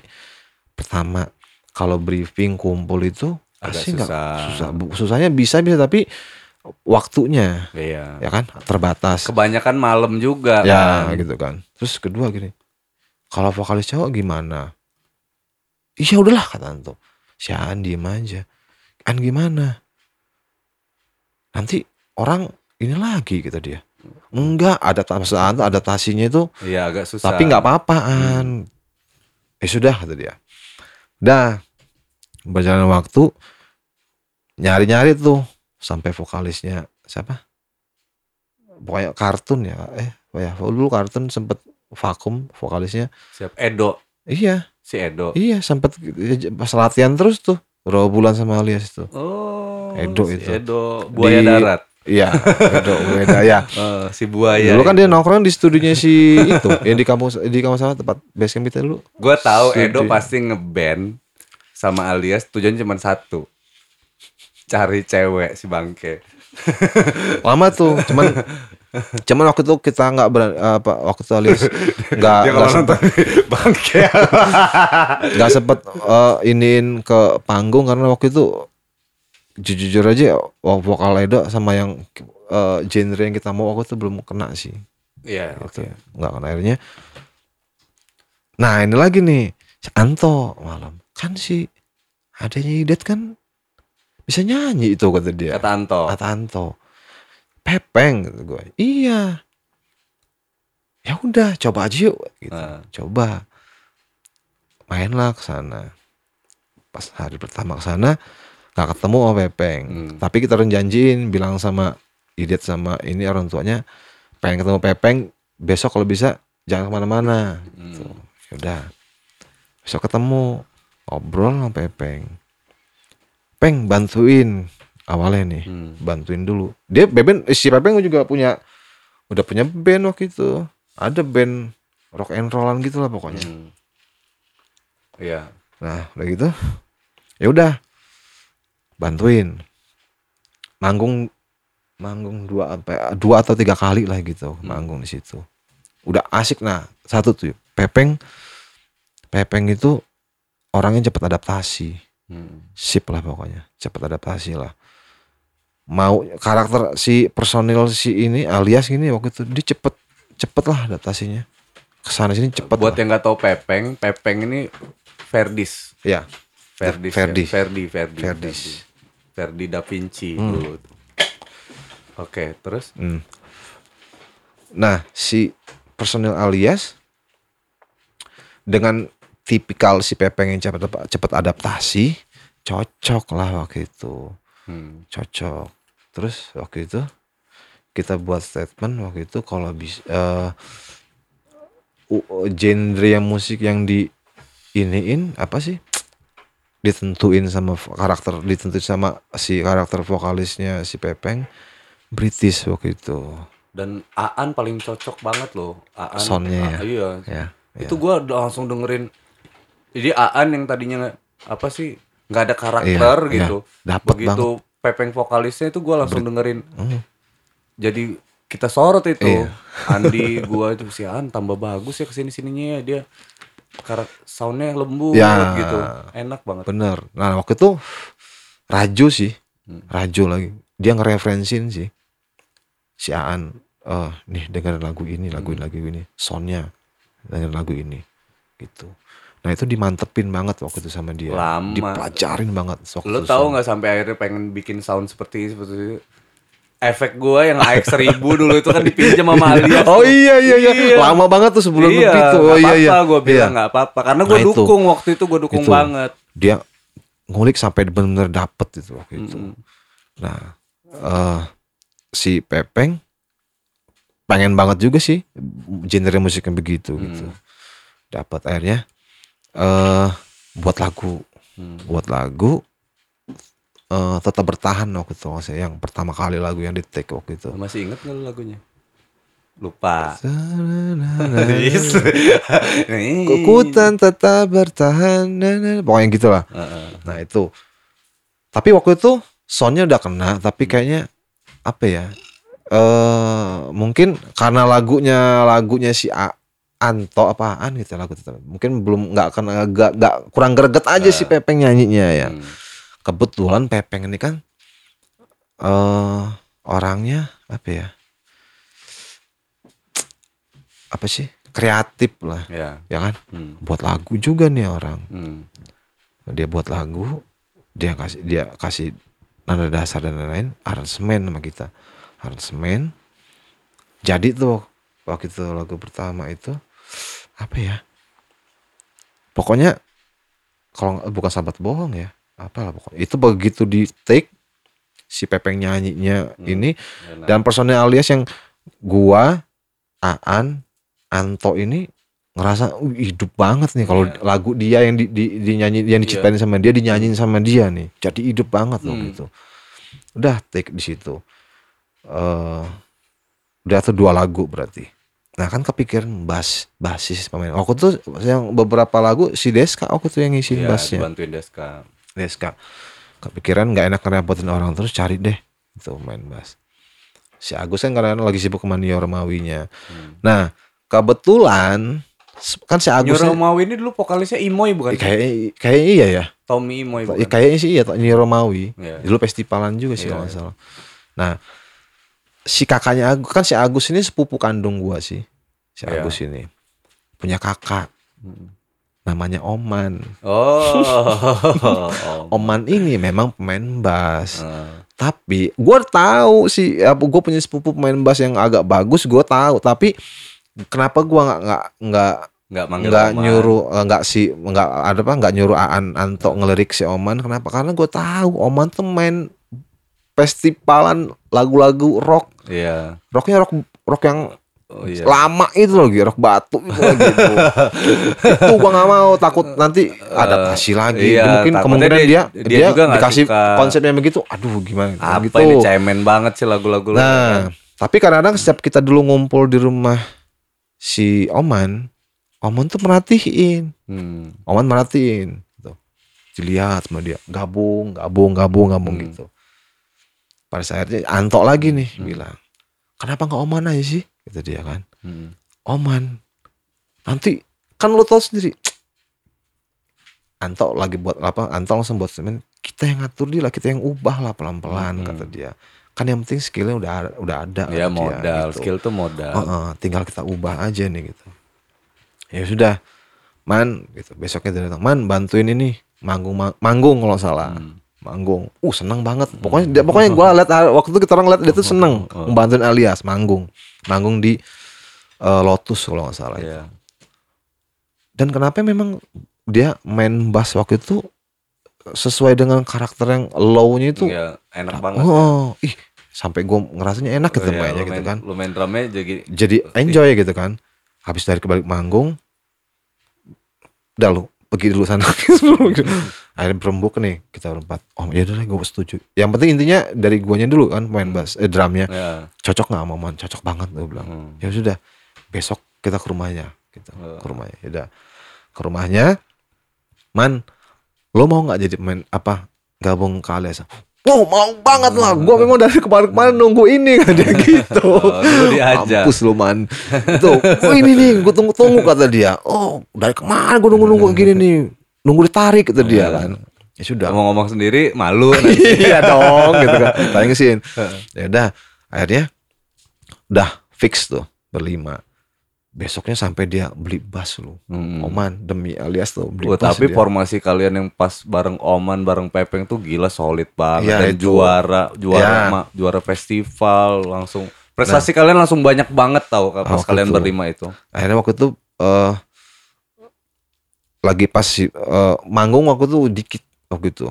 pertama kalau briefing kumpul itu Agak pasti nggak susah. susahnya bisa bisa tapi waktunya Iya. ya kan? Terbatas. Kebanyakan malam juga ya kan. gitu kan. Terus kedua gini kalau vokalis cowok gimana? Iya udahlah kata Anto. Si An diem aja. An gimana? Nanti orang ini lagi kata dia enggak ada Anto adaptasinya itu Iya agak susah. tapi nggak apa-apa An eh sudah kata dia dah berjalan waktu nyari-nyari tuh sampai vokalisnya siapa pokoknya kartun ya eh oh ya dulu kartun sempet vakum vokalisnya Siap Edo. iya Si Edo. iya sempet pas latihan terus tuh berapa bulan sama alias itu Oh. Edo si itu. Edo buaya Di- darat. Iya itu beda ya Eh, *laughs* si buaya. dulu kan dia nongkrong di studionya si itu yang di kampus di kampus apa tempat base camp kita dulu Gue tahu. Edo pasti ngeband sama alias tujuannya cuma satu. Cari cewek si bangke. *laughs* lama tuh cuman cuman waktu itu kita nggak berani apa waktu itu alias nggak nggak sempet *laughs* bangke. nggak sempet eh, iniin ke panggung karena waktu itu jujur aja vo- vokal Edo sama yang eh, genre yang kita mau waktu itu belum kena sih. Iya, gitu oke. nggak kena. Akhirnya nah ini lagi nih si Anto malam. Kan si adanya Idet kan bisa nyanyi itu kata dia. Kata Anto. kata Anto. Pepeng gitu gue iya. Ya udah coba aja yuk gitu. Nah. coba. Mainlah ke sana. Pas hari pertama ke sana nggak ketemu sama Pepeng Hmm. tapi kita udah janjiin bilang sama Idet sama ini orang tuanya pengen ketemu Pepeng besok kalau bisa jangan ke mana-mana gitu. Hmm. Ya udah besok ketemu ngobrol sama Pepeng Peng bantuin awalnya nih Hmm. bantuin dulu dia Beben eh, si Pepeng juga punya udah punya band waktu itu ada band rock and rollan gitu lah pokoknya Hmm. Iya. nah udah gitu ya udah bantuin manggung manggung dua apa dua atau tiga kali lah gitu manggung di situ udah asik nah satu tuh Pepeng Pepeng itu orangnya cepat adaptasi Hmm. sip lah pokoknya cepat adaptasi lah mau karakter si personil si ini alias gini waktu itu dia cepet cepet lah adaptasinya ke sana sini cepet Buat lah. yang nggak tahu Pepeng, Pepeng ini Verdis. ya Verdis. Verdi. Ya? Verdi, Verdi. Verdis. Verdi. Verdi da Vinci Hmm. dulu. Oke, terus Hmm. Nah, si personil alias dengan tipikal si Pepeng yang cepat cepat adaptasi, cocok lah waktu itu. hmm. Cocok. Terus waktu itu kita buat statement waktu itu kalau bisa eh, u- genre yang musik yang di iniin apa sih? Ditentuin sama karakter ditentuin sama si karakter vokalisnya si Pepeng British waktu itu. dan Aan paling cocok banget loh. Aan. Soundnya ya. Ah, iya. Ya. Itu gua udah langsung dengerin. Jadi Aan yang tadinya apa sih nggak ada karakter Iya, gitu. iya. Dapet Begitu Pepeng vokalisnya itu gua langsung dengerin. Hmm. Jadi kita sorot itu. Iya. Andi *laughs* gua itu si Aan tambah bagus ya ke sini sininya ya dia. Karena soundnya lembut Ya. gitu, enak banget. Bener. Nah waktu itu Raju sih, Hmm. Raju lagi. Dia ngereferensin sih si Aan. Oh, nih dengerin lagu ini, lagu Hmm. lagu ini, soundnya dengerin lagu ini, gitu. Nah itu dimantepin banget waktu itu sama dia. Lama. Dipelajarin banget. waktu Lo tahu sama- nggak sampai akhirnya pengen bikin sound seperti ini seperti itu? Efek gua yang AX 1000 dulu itu kan dipinjam sama Alias. *laughs* Oh tuh. iya iya iya. Lama banget tuh sebelum iya, begitu. Oh iya iya. apa-apa, gue bilang Iya. nggak apa-apa karena gue Nah, itu. dukung waktu itu gue dukung Itu. banget. Dia ngulik sampai benar-benar dapet itu waktu itu. Nah, eh si Pepeng pengen banget juga sih genre musik yang begitu Hmm. gitu. Dapat akhirnya eh buat lagu, Hmm. buat lagu eh tetap bertahan waktu itu maksudnya yang pertama kali lagu yang di take waktu itu. Masih inget nggak lagunya? Lupa. *laughs* Kekuatan tetap bertahan, nah, nah, pokoknya gitu lah. Heeh. Nah itu, tapi waktu itu soundnya udah kena, tapi kayaknya apa ya? eh mungkin karena lagunya lagunya si A, Anto apaan gitu lagu itu. Mungkin belum nggak akan agak nggak kurang greget aja si Pepeng nyanyinya ya. Hmm. Kebetulan Pepeng ini kan eh orangnya apa ya? Apa sih? Kreatif lah, Ya. ya kan? Hmm. Buat lagu juga nih orang. Hmm. dia buat lagu dia kasih dia kasih nada dasar dan lain-lain aransemen sama kita aransemen jadi tuh waktu itu lagu pertama itu apa ya pokoknya kalau bukan sahabat bohong ya apalah pokoknya itu begitu di take si Pepeng nyanyinya Hmm. ini Enak. dan personel alias yang gua Aan Anto ini ngerasa "Uh, hidup banget nih kalau Iya. lagu dia yang di, di, dinyanyi yang diciptain sama dia dinyanyiin sama dia nih jadi hidup banget loh Hmm. gitu udah take di situ eh udah tuh dua lagu berarti nah kan kepikiran bass basis pemain aku tuh yang beberapa lagu si Deska aku tuh yang ngisiin Iya, bassnya dibantuin Deska. Deska kepikiran nggak enak ngerepotin orang terus cari deh itu main bass si Agus kan karena lagi sibuk sama Nio Romawinya Hmm. nah kebetulan kan si Agus Nyuruh Mawi ini dulu vokalisnya Imoy bukan? kayak kayak iya ya Tommy Imoy bukan? Ya, kayaknya sih iya Nio Romawi Iya. dulu festivalan juga sih Iya, kalau nggak iya. salah nah si kakaknya Agus kan si Agus ini sepupu kandung gua sih si Iya. Agus ini punya kakak Hmm. Namanya Oman. Oh. *laughs* Oman ini memang pemain bass Eh, tapi gue tahu sih apa gue punya sepupu pemain bass yang agak bagus gue tahu. Tapi kenapa gue nggak nggak nggak nggak manggil nggak nyuruh eh, nggak si nggak ada apa nggak nyuruh Aan Anto ngelirik si Oman? Kenapa? Karena gue tahu Oman tuh main festivalan lagu-lagu rock. Iya. rocknya rock rock yang Oh iya. lama itu lagi rock batu itu lagi *laughs* itu nggak mau takut nanti adaptasi lagi iya, mungkin kemungkinan dia dia- dia, dia juga dikasih suka. konsepnya begitu aduh gimana Apa gitu ini cemen banget sih lagu-lagu? Nah, tapi kadang-kadang setiap kita dulu ngumpul di rumah si Oman, Oman tuh merhatiin, Hmm. Oman merhatiin, gitu. Dilihat sama dia, gabung, gabung, gabung, gabung Hmm. gitu. Pada saatnya Anto lagi nih Hmm. bilang, kenapa nggak Oman aja sih? Gitu dia kan, Hmm. Oman, nanti kan lo tau sendiri. Anto lagi buat apa? Anto langsung buat semen. Kita yang ngatur dia lah, kita yang ubah lah pelan-pelan Hmm. kata dia. Kan yang penting skillnya udah udah ada. Ya kata dia, modal, gitu. skill tuh modal. Heeh, tinggal kita ubah aja nih gitu. Ya sudah, man gitu. Besoknya dia datang, man bantuin ini manggung ma- manggung kalau salah. Hmm. Manggung. Uh seneng banget. Pokoknya dia, pokoknya *laughs* gue liat waktu itu kita orang lihat dia tuh *laughs* seneng Oh. membantuin alias manggung. Manggung di eh, Lotus kalau nggak salah. Iya. Dan kenapa memang dia main bass waktu itu sesuai dengan karakter yang low-nya itu Iya, enak banget. oh, ih sampai gue ngerasanya enak gitu Oh, iya, mainnya gitu kan. Lu main drumnya jadi jadi enjoy gitu kan habis dari kebalik manggung udah lu pergi dulu sana *laughs* akhirnya berembuk nih kita berempat oh ya udah gue setuju yang penting intinya dari guanya dulu kan main bass eh drumnya ya. cocok nggak sama man cocok banget gue bilang Hmm. ya sudah besok kita ke rumahnya gitu Oh. ke rumahnya ya udah ke rumahnya man lo mau nggak jadi main apa gabung ke alias Wow mau banget lah, gue memang dari kemarin-kemarin nunggu ini kan dia *laughs* gitu. Oh, dulu diajak. Mampus lu man. Itu, oh ini nih, gue tunggu-tunggu kata dia. Oh dari kemarin gue nunggu-nunggu gini nih, nunggu ditarik kata dia kan. Ya sudah. Ngomong-ngomong sendiri malu nanti. *laughs* iya dong, gitu kan. *laughs* Tangisin. Ya udah, akhirnya udah fix tuh berlima. besoknya sampai dia beli bass lu Hmm. Oman demi alias tuh beli Wah, bass tapi dia. formasi kalian yang pas bareng Oman, bareng Pepeng tuh gila solid banget Iya, dan itu. juara, juara Ya. ma- juara festival langsung. Prestasi kalian langsung banyak banget tahu pas Oh, kalian gitu. berlima itu. akhirnya waktu itu eh lagi pas si eh, manggung waktu itu dikit waktu itu.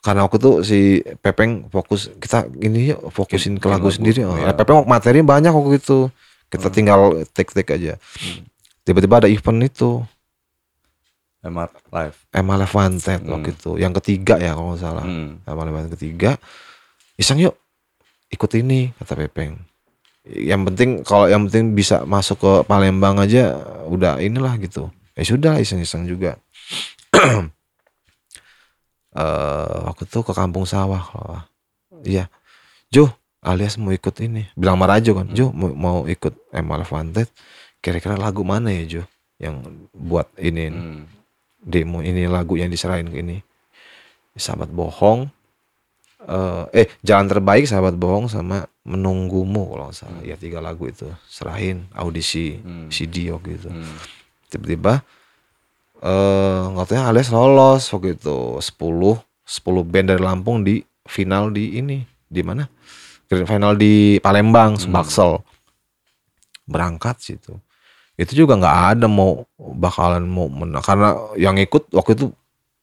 Karena waktu itu si Pepeng fokus kita ini yuk fokusin Bikin ke lagu lagu, sendiri. Iya. Pepeng materinya banyak waktu itu. Kita tinggal take take aja. Hmm. tiba-tiba ada event itu. MR live. Emma Levantet Hmm. waktu itu. Yang ketiga ya kalau nggak salah. Hmm. Levantet ketiga. Iseng yuk ikut ini kata Pepeng. Yang penting kalau yang penting bisa masuk ke Palembang aja udah inilah gitu ya sudah iseng-iseng juga. *clears throat* Eh waktu itu ke kampung sawah kalau iya. Jo alias mau ikut ini. Bilang sama Rajo kan. Jo mau, mau ikut Emma Levantet kira-kira lagu mana ya Jo yang buat ini Hmm. demo ini lagu yang diserahin ke ini. Sahabat bohong. Eh eh jalan terbaik sahabat bohong sama menunggumu kalau nggak salah. Ya tiga lagu itu. Serahin audisi Hmm. CD waktu itu Hmm. Tiba-tiba eh nggak tahu ya alias lolos waktu itu. 10 10 band dari Lampung di final di ini di mana? Grand final di Palembang Baksel berangkat situ. Itu juga nggak ada mau bakalan mau menang karena yang ikut waktu itu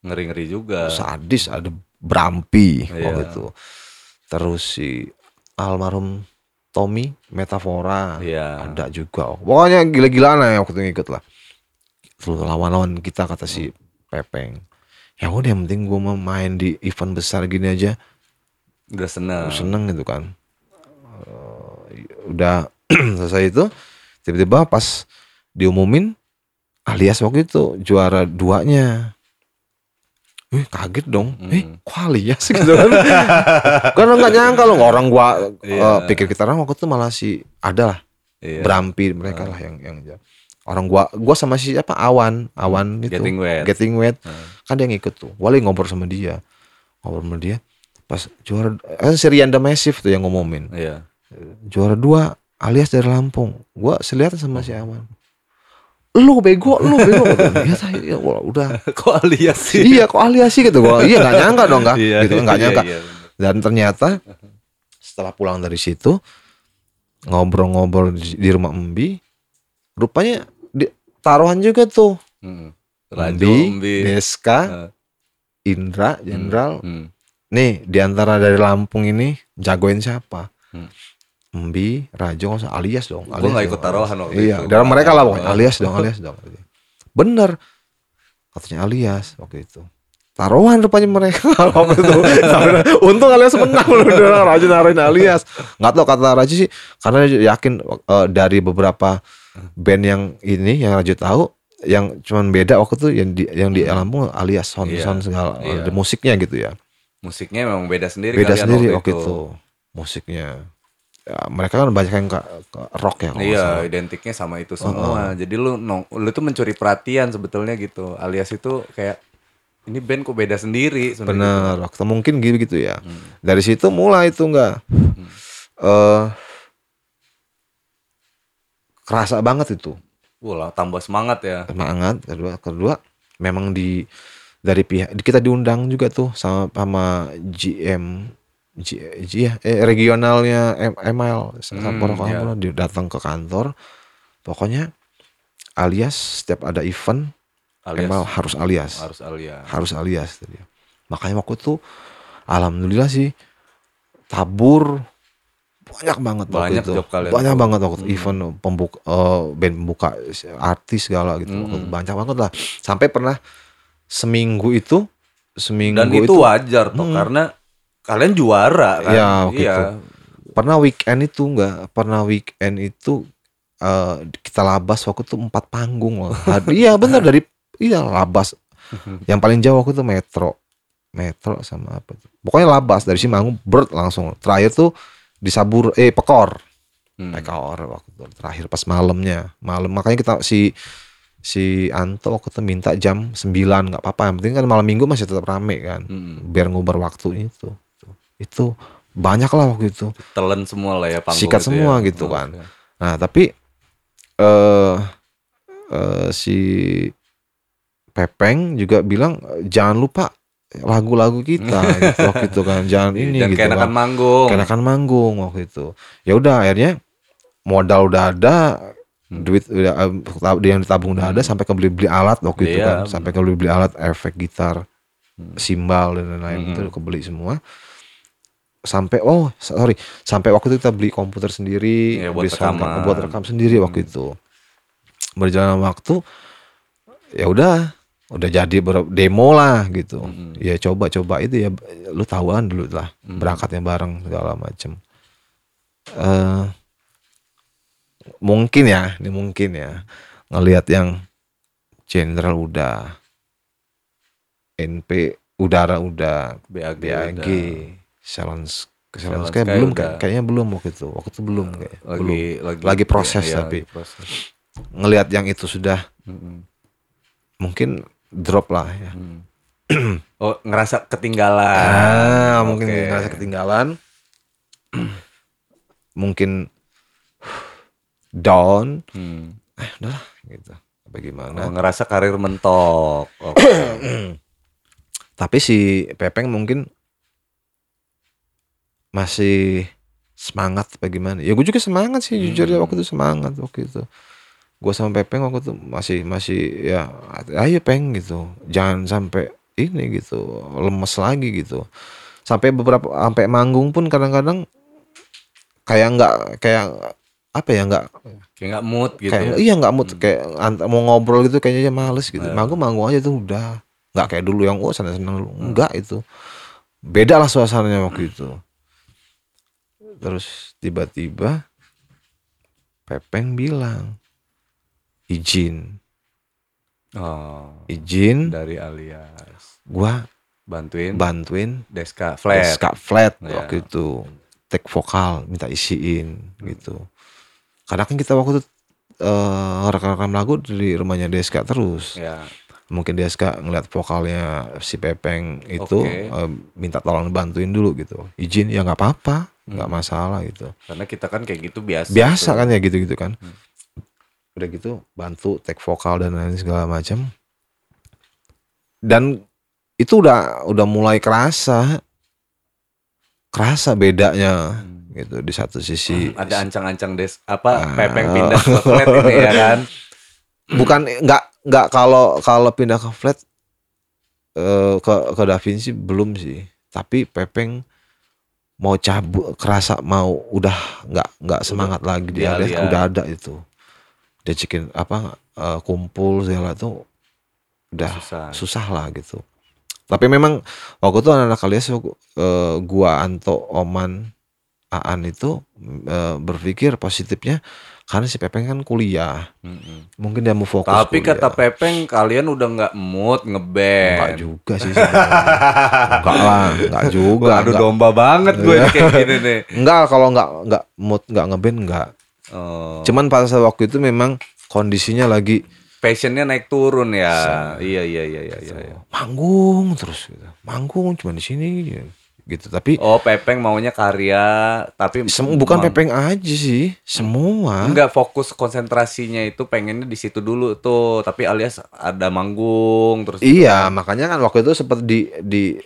Ngeri-ngeri juga. sadis ada Brampi Iya. waktu itu. Terus si almarhum Tommy Metafora. Iya. ada juga. Pokoknya gila-gilaan yang waktu itu ngikut lah Terus lawan-lawan kita kata si Pepeng ya udah yang penting gue mau main di event besar gini aja Udah seneng. seneng gitu kan Eh, udah *clears throat* selesai itu tiba-tiba pas diumumin alias waktu itu juara duanya Eh kaget dong, Hmm. eh kok alias gitu kan *laughs* Karena nggak nyangka loh orang gua eh, Iya. pikir kita orang waktu itu malah si ada lah Iya. Brampi mereka lah yang yang orang gua gua sama si apa Awan. Awan itu. Getting wet. Getting Wet. Hmm. kan dia ngikut tuh. Wali ngobrol sama dia. Ngobrol sama dia. Pas juara kan si Rianda Massive tuh yang ngumumin. Iya. juara dua alias dari Lampung. Gua selihat sama si Awan. Lu bego lu bego. *laughs* Ya saya ya, wah, udah. *laughs* Kok alias sih? iya kok alias sih gitu. Gua iya nggak nyangka dong nggak. *laughs* Iya, gitu nggak iya, nyangka. iya. dan ternyata setelah pulang dari situ ngobrol-ngobrol di, rumah Embi rupanya taruhan juga tuh Hmm. Embi. Deska, Eh. Indra, Jenderal. Hmm. Nih di antara dari Lampung ini jagoin siapa? Hmm. Embi, Rajo, nggak usah alias dong. Alias nggak ikut taruhan waktu Iya, itu. dalam mereka lah pokoknya alias dong, *laughs* alias dong. Bener, katanya alias waktu itu. Taruhan rupanya mereka *laughs* waktu itu. Untung alias menang loh, udah Rajo naruhin alias. Nggak tahu kata Rajo sih, karena yakin eh, dari beberapa band yang ini yang Rajo tahu, yang cuman beda waktu itu yang di yang di Lampung alias sound Iya, sound segala iya. ada musiknya gitu ya. Musiknya memang beda sendiri Beda kalian sendiri waktu waktu itu musiknya. Ya, mereka kan banyak yang ke, ke rock ya Iya, salah. identiknya sama itu semua. Jadi lu nong, lu tuh mencuri perhatian sebetulnya gitu. Alias itu kayak ini band kok beda sendiri sebenarnya. Bener, waktu mungkin gitu gitu ya. Hmm. Dari situ mulai itu enggak eh kerasa banget itu Wah, tambah semangat ya. semangat kedua kedua memang di dari pihak kita diundang juga tuh sama sama GM G, G ya, eh, regionalnya M- ML Samporo Hmm, dia datang ke kantor pokoknya alias setiap ada event Alias ML harus alias harus alias. harus alias. Makanya waktu itu alhamdulillah sih tabur banyak banget waktu Banyak itu. job kalian banyak tuh. banget waktu itu event pembuka eh, band pembuka artis segala gitu. Waktu itu Mm. Banyak banget lah. Sampai pernah seminggu itu seminggu Dan itu, wajar toh Hmm. karena kalian juara kan. Waktu iya. itu. pernah weekend itu enggak pernah weekend itu eh, kita labas waktu itu empat panggung loh. *laughs* Iya bener dari iya labas yang paling jauh waktu itu metro metro sama apa pokoknya labas dari sini manggung bird langsung terakhir tuh di sabur eh pekor Hmm. pekor waktu terakhir pas malamnya malam makanya kita si si Anto waktu itu minta jam 9 nggak apa-apa yang penting kan malam minggu masih tetap rame kan Hmm. biar ngubar waktu itu itu banyak lah waktu itu Telan semua lah ya panggung Sikat itu semua ya. gitu kan. Oke. Nah tapi eh eh, si Pepeng juga bilang jangan lupa lagu-lagu kita *laughs* gitu, waktu itu kan jangan ini dan gitu keenakan kan manggung. kenakan manggung waktu itu ya udah akhirnya modal udah ada Hmm. duit udah eh, yang ditabung udah ada sampai kebeli beli alat waktu itu Iya, kan sampai kebeli beli alat efek gitar Hmm. simbal dan lain-lain Hmm. itu kebeli semua sampai oh sorry sampai waktu itu kita beli komputer sendiri Iya, buat beli rekaman. buat rekam sendiri waktu itu berjalan waktu ya udah udah jadi demo lah gitu Hmm. ya coba coba itu ya lu tahu kan dulu lah Hmm. berangkatnya bareng segala macem eh mungkin ya ini mungkin ya ngelihat yang jenderal udah NP udara udah BAG. BAG Salon Salons kayak belum kayak, kayaknya belum waktu itu waktu itu belum kayak lagi belum lagi Lagi proses iya, tapi. lagi proses. ngelihat yang itu sudah Mm-mm. mungkin drop lah ya Mm. *clears throat* oh ngerasa ketinggalan ah mungkin Oke. ngerasa ketinggalan *clears throat* mungkin down Hmm. eh udahlah gitu bagaimana Oh, ngerasa karir mentok *clears throat* Oke. tapi si Pepeng mungkin masih semangat bagaimana ya gue juga semangat sih jujur ya Hmm. waktu itu semangat waktu itu gue sama Pepeng waktu itu masih masih ya ayo peng gitu. Jangan sampai ini gitu lemes lagi gitu. Sampai beberapa sampai manggung pun kadang-kadang kayak nggak kayak apa ya nggak kayak nggak mood gitu kayak ya? iya nggak mood. Kayak ant- mau ngobrol gitu kayaknya males gitu. Iya. manggung manggung aja tuh udah. Nggak kayak dulu yang oh senang senang dulu enggak itu. Beda lah suasananya waktu itu. Terus tiba-tiba Pepeng bilang izin oh. Izin dari alias. Gua bantuin. bantuin Deska flat. Deska flat Iya. waktu itu. Take vokal minta isiin gitu. Karena kan kita waktu itu eh, rekam-rekam lagu di rumahnya Deska terus. Ya. Mungkin Deska ngeliat vokalnya si Pepeng itu Oke. eh, minta tolong bantuin dulu gitu. Izin ya nggak apa-apa nggak Hmm. masalah gitu. Karena kita kan kayak gitu biasa biasa tuh. kan ya gitu-gitu kan. Hmm. Udah gitu bantu take vokal dan lain segala macam dan itu udah udah mulai kerasa kerasa bedanya Hmm. gitu di satu sisi ada ancang-ancang des apa Ah. pepeng pindah ke flat ini ya kan *clears throat* bukan nggak nggak kalau kalau pindah ke flat eh, ke ke Da Vinci belum sih tapi Pepeng mau cabut kerasa mau udah nggak nggak semangat lagi dia lihat. udah ada itu dia cekin apa eh, kumpul segala tuh udah susah. susah lah gitu. Tapi memang waktu itu anak-anak alias eh, gua Anto Oman Aan itu eh, berpikir positifnya karena si Pepeng kan kuliah. Mm-mm. mungkin dia mau fokus tapi kuliah. kata pepeng kalian udah nggak mood ngeband. Enggak juga sih enggak lah enggak juga aduh enggak, domba banget gue Iya. kayak gini nih. Enggak kalau enggak enggak mood enggak ngeband enggak oh. cuman pada saat waktu itu memang kondisinya lagi passionnya naik turun ya. Iya iya iya iya iya iya. manggung terus gitu. Manggung cuma di sini gitu. Tapi oh pepeng maunya karya tapi bukan Pepeng aja sih. Semua. Enggak fokus konsentrasinya itu pengennya di situ dulu tuh, tapi alias ada manggung terus gitu Iya, kan. makanya kan waktu itu sempat di di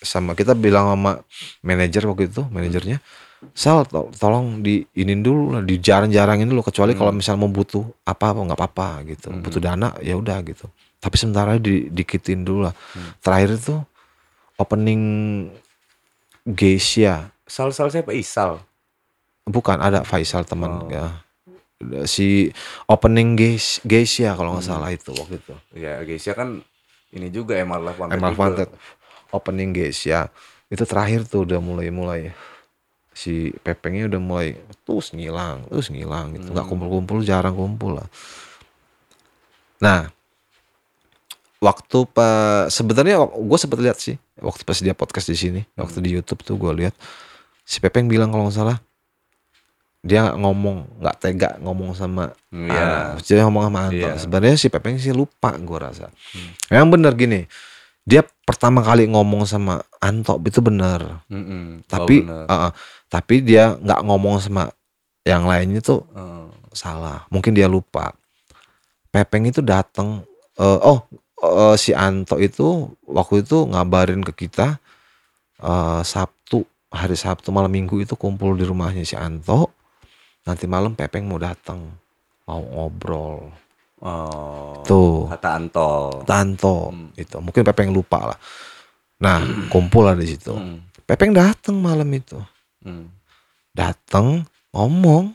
sama kita bilang sama manajer waktu itu, manajernya, Sal to- tolong diinin dulu lah, dijarang-jarangin dulu kecuali Hmm. kalau misal mau butuh apa apa nggak apa-apa gitu. Hmm. Butuh dana ya udah gitu. Tapi sementara di dikitin dulu lah. Hmm. Terakhir itu opening Geisha. Sal sal siapa Isal. Bukan ada Faisal teman Oh. ya. Si opening Geis- Geisha kalau nggak Hmm. salah itu waktu itu. Ya Geisha kan ini juga. Emerald juga. Wanted opening guys ya itu terakhir tuh udah mulai mulai si Pepengnya udah mulai terus ngilang terus ngilang gitu nggak Hmm. kumpul-kumpul jarang kumpul lah nah waktu pas sebenarnya gue sempet lihat sih waktu pas dia podcast di sini waktu di YouTube tuh gue lihat si Pepeng bilang kalau nggak salah dia nggak ngomong nggak tega ngomong sama Hmm. Iya. Dia ngomong sama Anto. Iya. Sebenarnya si Pepeng sih lupa gue rasa. Hmm. Yang bener gini. Dia pertama kali ngomong sama Anto itu bener. Mm-mm. Oh, Tapi bener. uh-uh. Tapi dia nggak ngomong sama yang lainnya tuh Heeh. salah mungkin dia lupa Pepeng itu datang eh, oh eh, si Anto itu waktu itu ngabarin ke kita eh, Sabtu hari Sabtu malam Minggu itu kumpul di rumahnya si Anto nanti malam Pepeng mau datang mau ngobrol Oh. tuh Kata Anto. Tanto Hmm. itu mungkin Pepeng lupa lah nah *clears throat* kumpul lah di situ Hmm. Pepeng datang malam itu Hmm. datang ngomong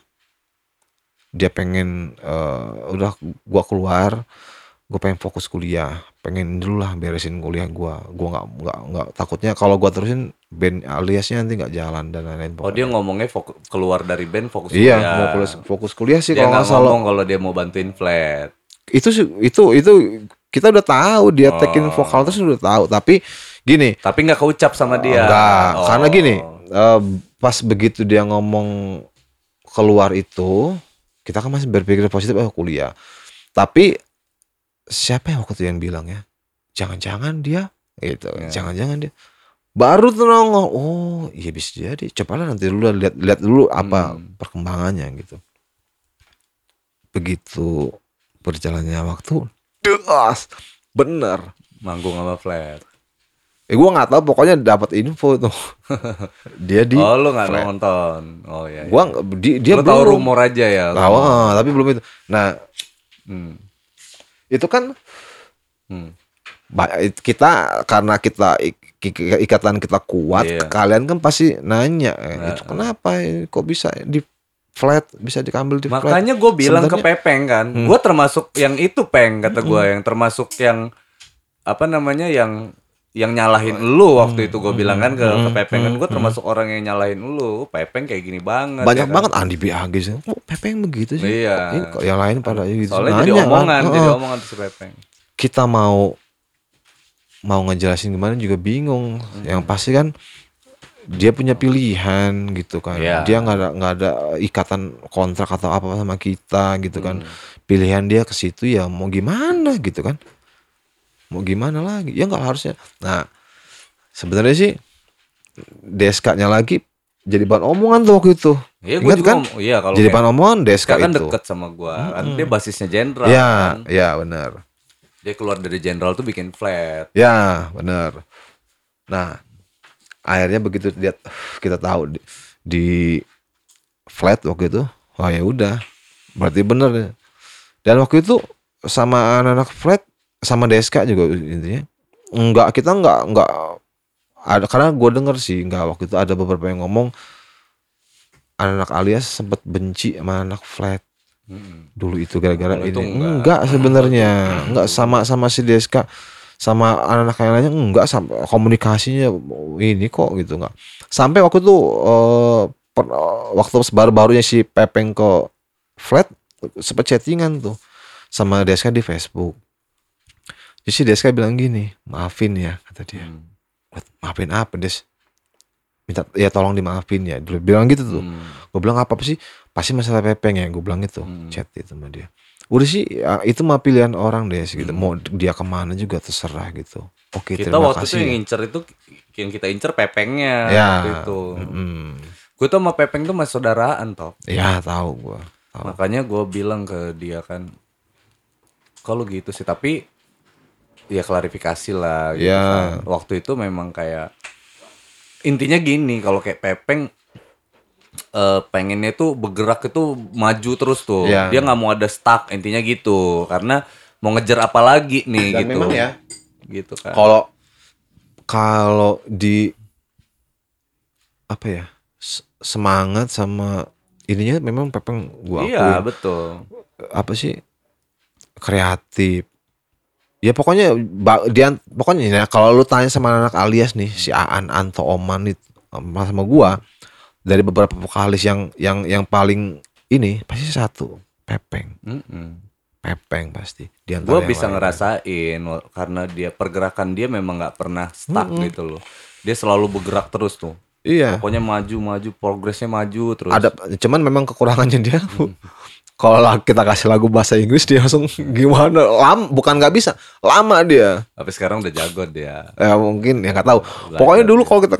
dia pengen eh, udah gua keluar gue pengen fokus kuliah pengen dulu lah beresin kuliah gua gua nggak nggak nggak takutnya kalau gua terusin band aliasnya nanti nggak jalan dan lain-lain Oh dia ngomongnya fokus, keluar dari band fokus iya kuliah. mau fokus, fokus kuliah sih kalau nggak nggak salah ngomong kalau dia mau bantuin flat. itu itu itu kita udah tahu dia Oh. taking vokal terus udah tahu tapi gini Tapi nggak keucap sama dia. Enggak, Oh. karena gini, eh, pas begitu dia ngomong keluar itu, kita kan masih berpikir positif, oh kuliah. Tapi siapa yang waktu itu yang bilang ya? Jangan-jangan dia, gitu. Ya. Jangan-jangan dia. Baru tuh nongol, oh iya bisa jadi. Cobalah nanti dulu lihat lihat dulu apa Hmm. perkembangannya gitu. Begitu berjalannya waktu, das, bener. manggung sama flat. Eh gue nggak tahu pokoknya dapat info tuh. *laughs* dia di oh lu nggak nonton. Oh iya. gua nggak- di, dia Lu tahu belum rumor aja ya. tahu ah, tapi belum itu. Nah, Hmm. itu kan Hmm. kita karena kita ik- ik- ikatan kita kuat, Iya. kalian kan pasti nanya, eh, Nah, itu kenapa eh, kok bisa di flat, bisa diambil di flat? Makanya gue bilang ke Sebenarnya- Pepeng kan, Hmm. gue termasuk yang itu Peng kata gue, yang termasuk yang apa namanya yang yang nyalahin lu waktu itu gue bilang kan ke, ke Hmm. Pepeng kan, gue Hmm. termasuk orang yang nyalahin lu, Pepeng kayak gini banget. Banyak ya kan? banget Andi BAG sih. Kok Pepeng begitu sih? Iya. Ini kok yang lain pada gitu. Soalnya jadi kan. omongan, jadi Heeh. omongan tuh si Pepeng. kita mau mau ngejelasin gimana juga bingung. Hmm. Yang pasti kan dia punya pilihan gitu kan. Iya. Dia nggak ada nggak ada ikatan kontrak atau apa sama kita gitu kan. Hmm. Pilihan dia ke situ ya mau gimana gitu kan. Mau gimana lagi? Ya nggak harusnya. Nah, sebenarnya sih DSK-nya lagi jadi bahan omongan tuh waktu itu. Iya, gue Ingat kan? ngom- iya kalau Jadi bahan omongan DSK kan itu. deket sama gua, kan Mm-mm. dia basisnya jenderal. Ya, kan. ya benar. Dia keluar dari jenderal tuh bikin flat. Ya, benar. Nah, akhirnya begitu lihat kita tahu di, di flat waktu itu, wah ya udah, berarti bener. Dan waktu itu sama anak-anak flat sama DSK juga intinya, enggak kita enggak enggak ada karena gue denger sih enggak waktu itu ada beberapa yang ngomong anak-anak alias sempat benci sama anak flat. Dulu itu gara-gara ini itu enggak, enggak. sebenarnya. Enggak sama sama si Deska sama anak-anak yang lainnya enggak sampai komunikasinya ini kok gitu enggak sampai waktu itu eh, per- eh, waktu baru-barunya si Pepeng ke flat sempat chattingan tuh sama Deska di Facebook jadi si Deska bilang gini maafin ya kata dia. Hmm. maafin apa Des? Minta ya tolong dimaafin ya. Dia bilang gitu tuh. Hmm. gue bilang apa sih? Pasti masalah pepeng ya gue bilang itu Hmm. chat itu sama dia. Udah sih ya, itu mah pilihan orang deh gitu. Mau dia ke mana juga terserah gitu. Oke kita terima waktu itu yang incer itu yang kita incer Pepengnya ya. waktu itu. mm, Gue tuh sama Pepeng tuh masih saudaraan toh. ya tahu gue Makanya gue bilang ke dia kan, kalau gitu sih? Tapi ya klarifikasi lah. Gitu Ya. kan. Waktu itu memang kayak intinya gini kalau kayak Pepeng eh, pengennya tuh bergerak itu maju terus tuh. Ya. Dia nggak mau ada stuck intinya gitu karena mau ngejar apa lagi nih Dan gitu. memang ya Gitu kan. kalau kalau di apa ya semangat sama ininya memang pepeng gua Iya betul. apa sih kreatif ya pokoknya dia pokoknya ya, kalau lu tanya sama anak alias nih si Aan Anto Oman itu sama sama gua dari beberapa vokalis yang yang yang paling ini pasti satu Pepeng. Mm-mm. Pepeng pasti di antara gue yang bisa lain. ngerasain karena dia pergerakan dia memang nggak pernah stuck Mm-mm. gitu loh. Dia selalu bergerak terus tuh. Iya. Pokoknya maju maju progresnya maju terus. Ada cuman memang kekurangannya dia kalau kita kasih lagu bahasa Inggris dia langsung gimana? Lam bukan nggak bisa. Lama dia. Tapi sekarang udah jago dia. Ya mungkin ya nggak tahu. Belajar pokoknya dulu kalau kita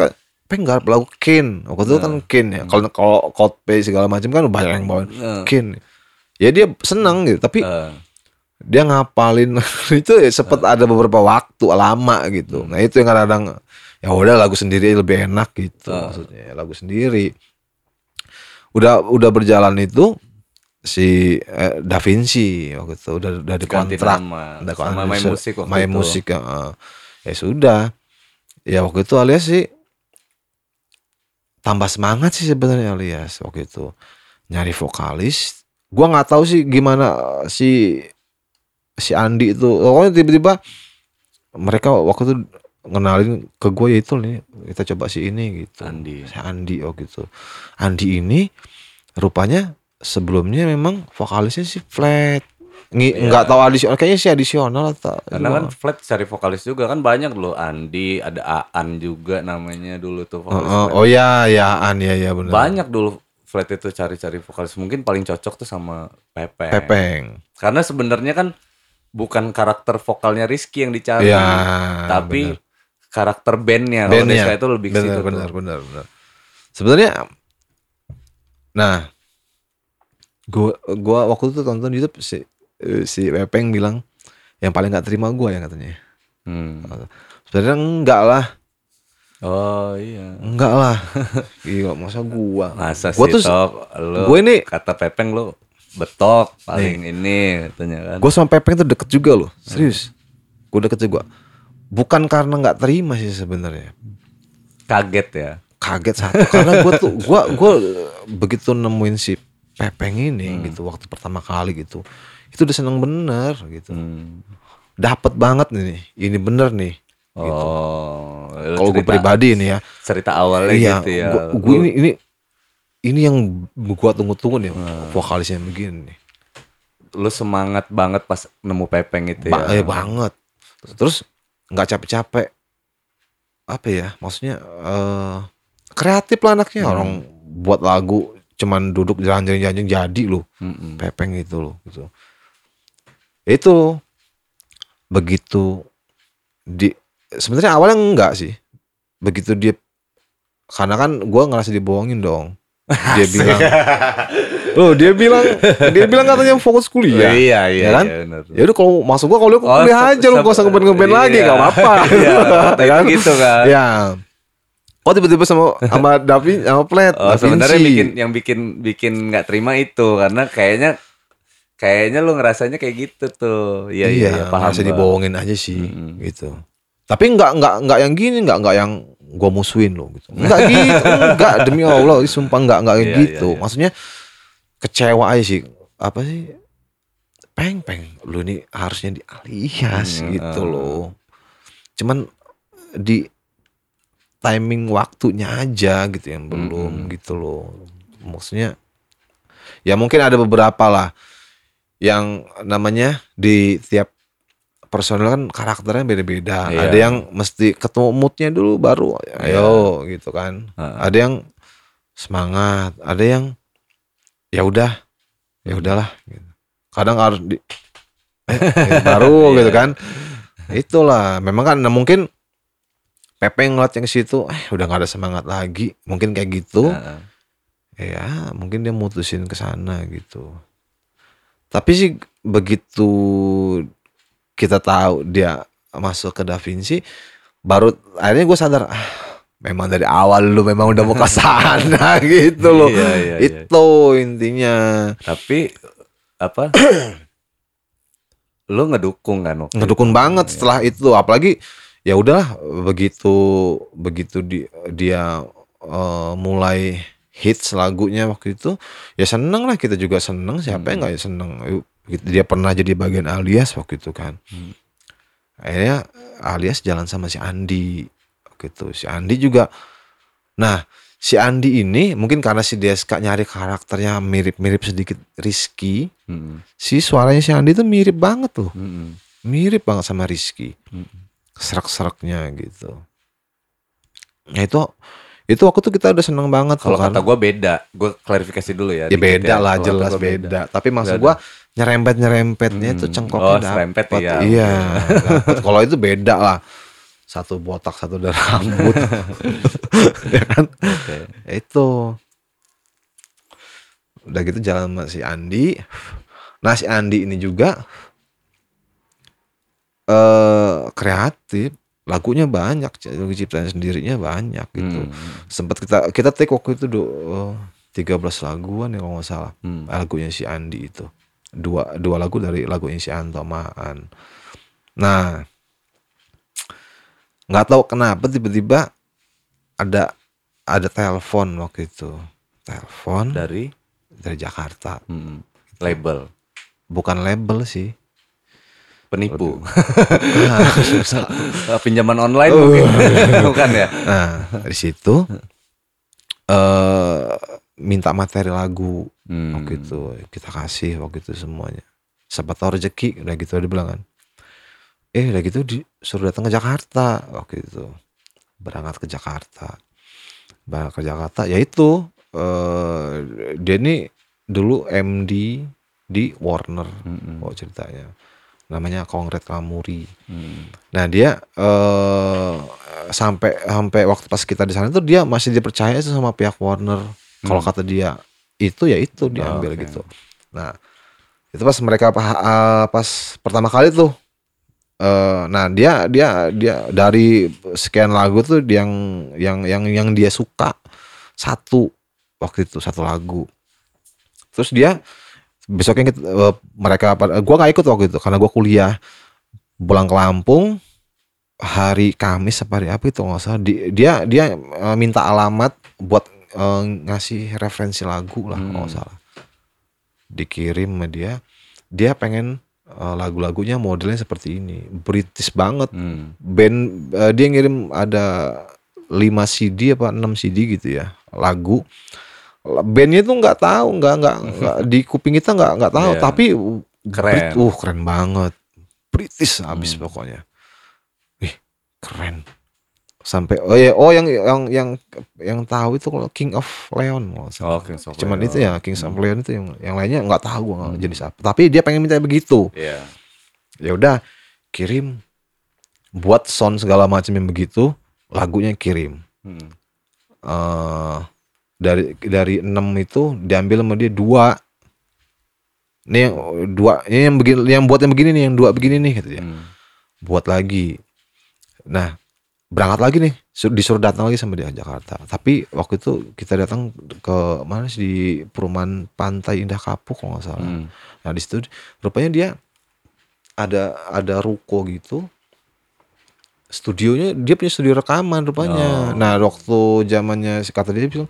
pengen lagu Kin. Waktu itu kan Kin ya. Kalau kalau Coldplay segala macam kan banyak yang bawain Nah, Kin. Ya dia seneng gitu. Tapi Eh, dia ngapalin *laughs* itu ya sempet ada beberapa waktu lama gitu. Nah itu yang kadang-kadang ya udah lagu sendiri lebih enak gitu maksudnya lagu sendiri. Udah udah berjalan itu si eh, Da Vinci waktu itu udah udah dikontrak nama Ada sama kontrak. main musik waktu main itu. musik ya, eh. ya sudah ya waktu itu alias sih tambah semangat sih sebenarnya alias waktu itu nyari vokalis gua nggak tahu sih gimana eh, si si Andi itu pokoknya tiba-tiba mereka waktu itu ngenalin ke gue ya itu nih kita coba si ini gitu Andi. si Andi oh gitu Andi ini rupanya sebelumnya memang vokalisnya si flat Iya. nggak tahu adisional kayaknya sih adisional atau Karena kan flat cari vokalis juga kan banyak loh Andi, ada Aan juga namanya dulu tuh vokalis oh, flat. oh ya ya An ya ya benar Banyak dulu flat itu cari-cari vokalis. Mungkin paling cocok tuh sama Pepe. Pepeng Karena sebenarnya kan bukan karakter vokalnya Rizky yang dicari, ya tapi benar. karakter bandnya. Kalau. Deska itu lebih ke benar situ benar tuh. benar benar sebenarnya nah gua gua waktu itu tonton YouTube si eh, si Pepeng bilang yang paling nggak terima gua ya katanya. Hmm. sebenarnya enggak lah. Oh iya. enggak lah. Gila *laughs* masa gua? Masa Gua sih tuh- Tok, lu gua ini kata Pepeng lu betok paling ini katanya kan. gue sama Pepeng tuh deket juga loh serius. Gue deket juga. Bukan karena nggak terima sih sebenarnya. Kaget ya. kaget satu karena gue tuh gue gue begitu nemuin si Pepeng ini gitu waktu pertama kali gitu. Itu udah seneng bener gitu. Hmm. dapat banget nih ini bener nih Oh, lu kalau gue pribadi ini ya. cerita awalnya iya gitu ya. gua ini ini ini yang gue tunggu-tunggu nih vokalisnya begini nih. Lu semangat banget pas nemu Pepeng itu Ba- ya. eh, banget. Terus nggak capek-capek. Apa ya maksudnya eh kreatif lah anaknya. Hmm. orang buat lagu cuman duduk jalan-jalan jadi loh Mm-mm. pepeng itu loh gitu itu begitu di sebenarnya awalnya enggak sih begitu dia karena kan gua ngerasa dibohongin dong dia *laughs* bilang oh dia bilang dia bilang katanya fokus kuliah iya iya, Ya kan? iya benar. Ya udah kalau masuk gua kalau Oh, kuliah aja lu gak usah ngeband lagi iya. gak apa-apa. Iya, waktu *laughs* Ya kan? itu gitu kan. Ya. Oh tiba-tiba sama sama *laughs* Davi sama Plet, Oh, sebenarnya bikin yang bikin bikin nggak terima itu karena kayaknya kayaknya lu ngerasanya kayak gitu tuh. Iya iya, iya paham. masih dibohongin aja sih Mm-mm. gitu. Tapi nggak nggak nggak yang gini, nggak nggak yang gua musuhin lo gitu. Nggak *laughs* gitu, nggak demi Allah, sumpah nggak nggak kayak Iya, gitu. iya, iya. Maksudnya kecewa aja sih. Apa sih? Peng peng, lu ini harusnya di alias Hmm, gitu ah. loh. Cuman di timing waktunya aja gitu yang belum Mm-mm. gitu loh. Maksudnya ya mungkin ada beberapa lah yang namanya di tiap personel kan karakternya beda-beda. Iya. Ada yang mesti ketemu moodnya dulu baru ayo gitu kan. Heeh. Ada yang semangat, ada yang ya udah ya udahlah gitu. Kadang harus di eh, eh, baru *laughs* Iya. gitu kan. Itulah memang kan nah mungkin Pepe ngeliat yang situ eh udah gak ada semangat lagi. Mungkin kayak gitu Heeh. ya mungkin dia mutusin ke sana gitu tapi sih begitu kita tahu dia masuk ke Da Vinci baru akhirnya gue sadar ah memang dari awal lu memang udah mau ke *laughs* sana gitu loh Iya, iya, iya. itu intinya Tapi apa? *clears throat* lu ngedukung kan? ngedukung banget Iya. setelah itu apalagi ya udahlah begitu begitu di, dia eh, mulai hits lagunya waktu itu ya seneng lah kita juga seneng siapa yang nggak seneng Yuk, gitu. dia pernah jadi bagian alias waktu itu kan Hmm. akhirnya alias jalan sama si Andi gitu si Andi juga nah si Andi ini mungkin karena si Deska nyari karakternya mirip-mirip sedikit Rizky Mm-mm. si suaranya si Andi tuh mirip banget tuh Mm-mm. mirip banget sama Rizky Mm-mm. Serak-seraknya gitu nah itu itu waktu tuh kita udah seneng banget Kalau kan. kata gue beda, gue klarifikasi dulu ya. ya beda lah Kalau jelas gua beda. tapi maksud Beda. gua nyerempet nyerempetnya itu Hmm. cengkoknya Oh, dapet. serempet, iya. iya *laughs* kalau itu beda lah satu botak satu ada rambut *laughs* ya kan Oke. itu udah gitu jalan sama si Andi Nah si Andi ini juga eh kreatif, lagunya banyak, lagu ciptaan sendirinya banyak gitu. Hmm. Sempat kita kita take waktu itu do, eh, 13 laguan ya kalau nggak salah. Hmm. Lagunya si Andi itu. Dua dua lagu dari lagunya si Anto Maan. Nah, nggak tahu kenapa tiba-tiba ada ada telepon waktu itu. Telepon Dari dari Jakarta. hmm, label Bukan label sih. Penipu. Nah. *laughs* Pinjaman online Oh. mungkin. *laughs* Bukan ya? Nah, dari situ eh minta materi lagu Hmm. waktu itu kita kasih waktu itu semuanya. Siapa tahu rezeki udah gitu dia bilang kan. Eh udah gitu disuruh datang ke Jakarta waktu itu. Berangkat ke Jakarta. Berangkat ke Jakarta ya itu eh dia ini dulu MD di Warner Hmm. oh ceritanya. Namanya Kongret Kamuri. Hmm. Nah dia eh sampai sampai waktu pas kita di sana tuh dia masih dipercaya sama pihak Warner. Kalau Hmm. kata dia itu ya itu diambil oke. gitu. Nah itu pas mereka eh, pas pertama kali tuh. eh nah dia dia dia dari sekian lagu tuh yang yang yang yang dia suka satu waktu itu satu lagu. Terus dia besoknya kita, eh, mereka gua nggak ikut waktu itu karena gua kuliah. Pulang ke Lampung hari Kamis apa hari apa itu nggak salah. Di- dia dia eh, minta alamat buat eh, ngasih referensi lagu lah kalau nggak Hmm. salah. Dikirim sama dia. Dia pengen eh, lagu-lagunya modelnya seperti ini. British banget. Hmm. band eh, dia ngirim ada 5 CD apa 6 CD gitu ya lagu bandnya tuh nggak tahu nggak nggak di kuping kita nggak nggak tahu Iya. tapi Keren. Brit- uh keren banget British abis Hmm. pokoknya ih keren sampai oh ya oh yang yang yang yang tahu itu kalau King of Leon. Oh, Kings of cuman Leon. itu ya King of Hmm. Leon itu yang yang lainnya nggak tahu Hmm. jenis apa tapi dia pengen minta begitu Iya. ya udah kirim buat sound segala macam yang begitu lagunya kirim Hmm. eh dari dari enam itu diambil sama dia dua ini yang dua ini yang begini yang buat yang begini nih yang dua begini nih gitu ya Hmm. buat lagi nah berangkat lagi nih sur- disuruh datang lagi sama dia ke Jakarta tapi waktu itu kita datang ke mana sih di perumahan pantai Indah Kapuk kalau nggak salah Hmm. Nah di situ rupanya dia ada ada ruko gitu. Studionya dia punya studio rekaman rupanya. Oh. Nah waktu zamannya kata dia bilang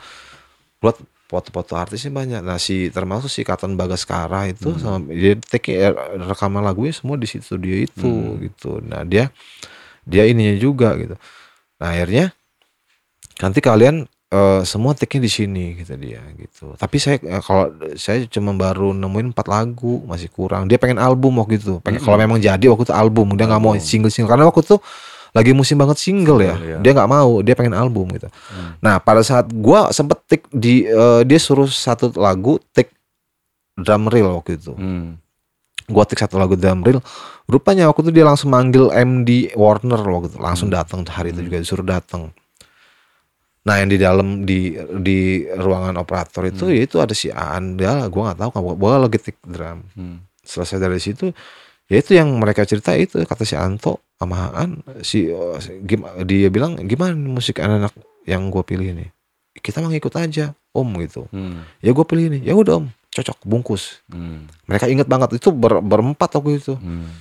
buat foto-foto artisnya banyak. Nah si termasuk si Katon Bagaskara itu Hmm. sama dia take rekaman lagunya semua di situ studio itu Hmm. gitu. Nah dia dia ininya juga gitu. Nah akhirnya nanti kalian eh, semua take-nya di sini kata dia gitu. Tapi saya eh, kalau saya cuma baru nemuin empat lagu masih kurang. Dia pengen album waktu itu. Pengen kalau memang jadi waktu itu album. Dia nggak mau single-single karena waktu itu lagi musim banget single ya. Single, ya. Dia nggak mau. Dia pengen album gitu. Hmm. Nah pada saat gua sempet take di eh, dia suruh satu lagu take drum reel waktu itu. Hmm. Gua take satu lagu drum reel. Rupanya waktu itu dia langsung manggil MD Warner waktu itu. Langsung Hmm. datang hari itu juga disuruh datang. Nah yang di dalam di di ruangan operator itu Hmm. ya itu ada si Aan dia gua nggak tahu kan gua lagi take drum. Hmm. Selesai dari situ ya itu yang mereka cerita itu kata si Anto sama Aan si, eh, si- dia bilang gimana musik anak-anak yang gua pilih ini kita mah ngikut aja om gitu Hmm. ya gua pilih ini ya udah om cocok bungkus Hmm. mereka inget banget itu ber, berempat waktu itu Hmm.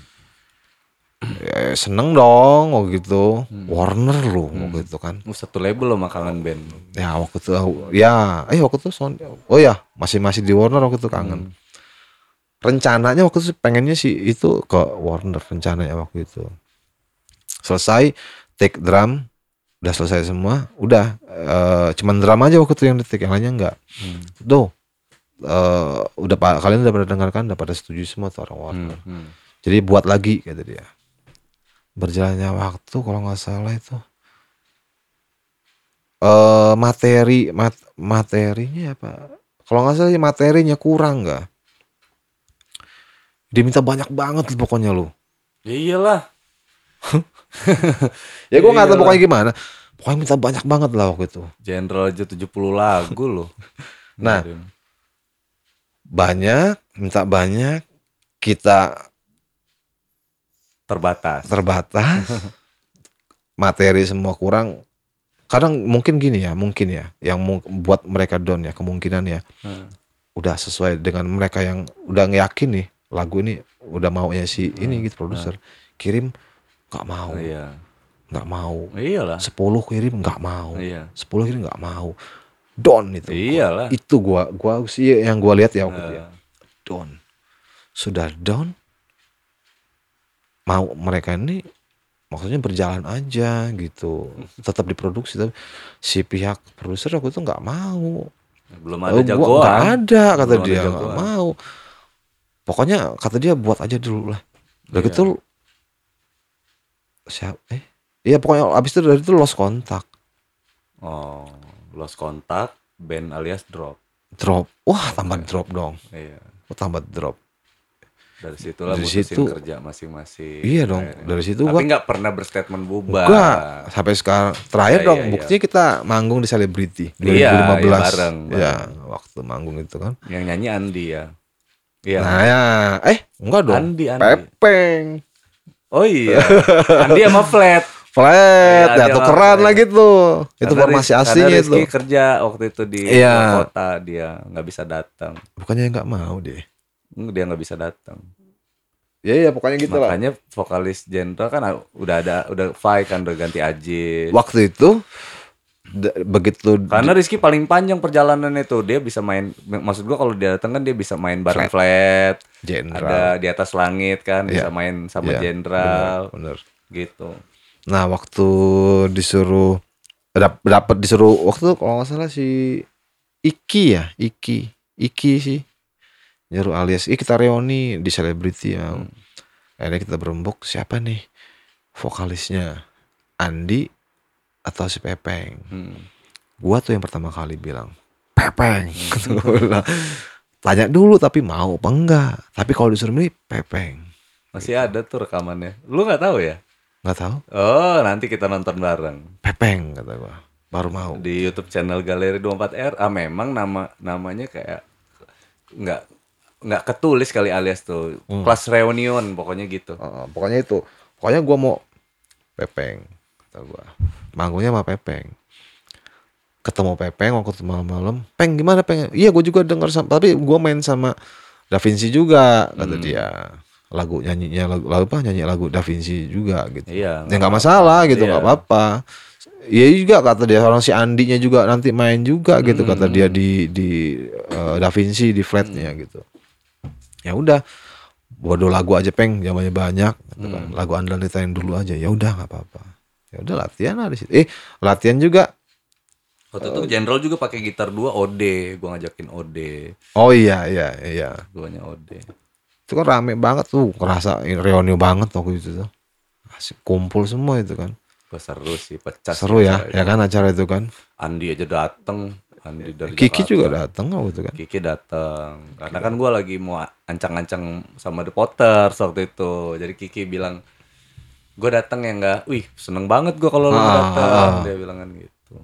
ya, seneng dong waktu gitu Hmm. Warner loh Hmm. waktu itu kan Oh, satu label loh makanan band. ya waktu itu ya eh waktu itu oh ya masih masih di Warner waktu itu kangen Hmm. Rencananya waktu itu pengennya sih itu ke Warner rencananya waktu itu. Selesai take drum udah selesai semua udah. Eh, cuman drum aja waktu itu yang detik yang lainnya enggak. Hmm. tuh eh, udah pak kalian udah pada dengarkan udah pada setuju semua tuh orang Warner. Hmm. Hmm. jadi buat lagi kata dia. Berjalannya waktu kalau nggak salah itu. Eh materi mat- materinya apa? Kalau nggak salah ya materinya kurang nggak diminta banyak banget pokoknya lu Ya iyalah. *laughs* ya gue nggak tahu pokoknya gimana. Pokoknya minta banyak banget lah waktu itu. General aja 70 lagu loh. *laughs* Nah. banyak minta banyak kita terbatas. terbatas. *laughs* Materi semua kurang. Kadang mungkin gini ya mungkin ya yang buat mereka down ya kemungkinan ya. Hmm. udah sesuai dengan mereka yang udah yakin nih lagu ini udah maunya si ini gitu produser. Kirim nggak mau. Oh, iya. Nggak mau. Iyalah. 10 kirim nggak mau. Iya. 10 kirim nggak mau. Down itu. Iyalah. Itu gua gua sih yang gua lihat ya waktu itu ya. Eh, down sudah down mau mereka ini maksudnya berjalan aja gitu. *laughs* Tetap diproduksi tapi si pihak produser aku tuh nggak mau. Belum Oh, ada gua nggak jagoan ada kata Belum dia nggak jagoan. mau pokoknya kata dia buat aja dulu lah. Udah Iya. gitu siapa eh? Iya pokoknya abis itu dari itu lost kontak oh lost kontak band alias drop. Drop. Wah tambah drop dong. Iya. Oh, tambah drop. Dari situlah Dari mutusin situ- kerja masing-masing. Iya dong, akhirnya. dari situ tapi gua- nggak pernah berstatement bubar. Enggak, sampai sekarang terakhir Iya, dong iya, iya. buktinya kita manggung di Celebrity 2015. Iya, iya, bareng, Ya, bareng. waktu manggung itu kan. yang nyanyi Andi ya iya Nah, ya, eh enggak dong. Andi Andi Pepeng. oh iya Andi sama Flat Flat, ya dia tukeran mah- lah gitu. Itu formasi karena itu. Rizky kerja waktu itu di Iya. kota dia nggak bisa datang Bukannya enggak mau deh. dia nggak bisa datang Ya iya pokoknya gitu lah. makanya vokalis jenderal kan udah ada udah Fai kan udah ganti Aji Waktu itu begitu karena Rizky paling panjang perjalanan itu dia bisa main maksud gua kalau dia datang kan dia bisa main bareng flat, general. ada di atas langit kan bisa Iya. main sama Iya, jenderal bener, bener. gitu Nah, waktu disuruh dap- dapat disuruh waktu kalau nggak salah si Iki ya, Iki, Iki sih. Nyuruh alias, "Ih, kita reuni di selebriti ya." Hmm. Akhirnya kita berembuk, siapa nih vokalisnya? Andi atau si Pepeng? Hmm. Gua tuh yang pertama kali bilang, "Pepeng." *laughs* Tanya dulu tapi mau apa enggak. Tapi kalau disuruh milih Pepeng. masih ada tuh rekamannya lu nggak tahu ya Nggak tahu. oh nanti kita nonton bareng Pepeng kata gua. Baru mau. di YouTube channel Galeri 24R ah memang nama namanya kayak nggak nggak ketulis kali alias tuh Hmm. kelas reunion pokoknya gitu Heeh, pokoknya itu. Pokoknya gua mau Pepeng, kata gua. Manggungnya sama Pepeng. Ketemu Pepeng waktu itu malam-malam. Peng gimana Peng? Iya gua juga denger sama, tapi gua main sama Da Vinci juga kata Hmm. dia. Lagu nyanyinya lagu, lagu apa? Nyanyi lagu Da Vinci juga gitu. iya Ya nggak masalah gitu, Iya. nggak apa-apa. Iya juga kata dia orang si Andinya juga nanti main juga gitu kata Hmm. dia di di eh, Da Vinci di flatnya gitu. Ya udah, bodoh lagu aja peng, zamannya banyak, gitu kan. Hmm. lagu andalan yang dulu aja. Ya udah nggak apa-apa. Ya udah latihan lah di situ. Eh latihan juga. waktu itu Jenderal juga pakai gitar dua Ode gua ngajakin Ode Oh iya iya iya. duanya Ode Itu kan rame banget tuh, kerasa reuni banget waktu itu tuh. Asik kumpul semua itu kan. Seru sih pecah Seru ya, ya itu. kan acara itu kan. Andi aja dateng Andi dari Kiki Jakarta. juga datang waktu itu kan. Kiki datang karena kan gua lagi mau ancang-ancang sama The Potters waktu itu jadi Kiki bilang gue datang ya enggak wih seneng banget gua kalau lu Ah, datang ah. dia bilang kan gitu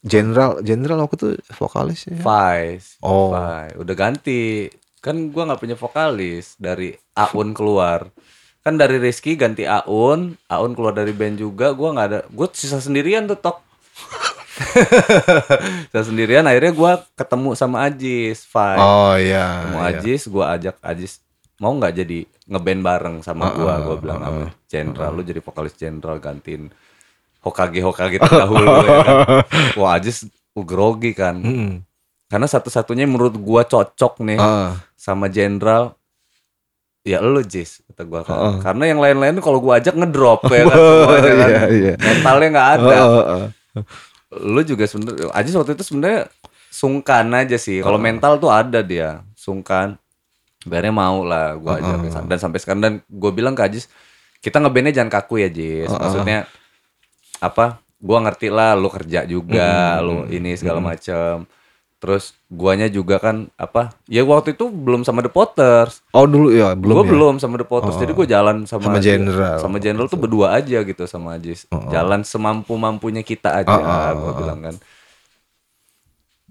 Jenderal, jenderal waktu itu vokalis ya. Vice Oh. Vice. udah ganti kan gua nggak punya vokalis dari Aun keluar kan dari Rizky ganti Aun Aun keluar dari band juga gua nggak ada gue sisa sendirian tuh tok *laughs* sisa sendirian akhirnya gua ketemu sama Ajis Vice Oh iya. ketemu iya. Ajis gua ajak Ajis mau nggak jadi ngeband bareng sama gua. Gua bilang uh, sama Jenderal? lu jadi vokalis Jenderal gantiin Hokage Hokage terdahulu ya kan. *laughs* wah Ajis grogi kan. Mm-mm. karena satu-satunya menurut gua cocok nih Ah, sama Jenderal ya lu Jis kata gua kan. Heeh. karena yang lain-lain tuh kalau gua ajak ngedrop ya kan *laughs* semuanya kan? Iya, iya. mentalnya nggak ada. Ah, ah, ah. lu juga sebenarnya Ajis waktu itu sebenarnya sungkan aja sih. Kalau mental tuh ada dia sungkan Akhirnya mau lah gua ajak dan sampai sekarang dan gue bilang ke Ajis kita ngebandnya jangan kaku ya Jis maksudnya apa gua ngerti lah lu kerja juga lu ini segala macam terus guanya juga kan apa ya waktu itu belum sama The Potters. Oh dulu ya belum gue ya? belum sama The Potters. Jadi gue jalan sama Sama General. sama General tuh berdua aja gitu sama Ajis. Jalan semampu mampunya kita aja Oh, oh, gue oh, bilang kan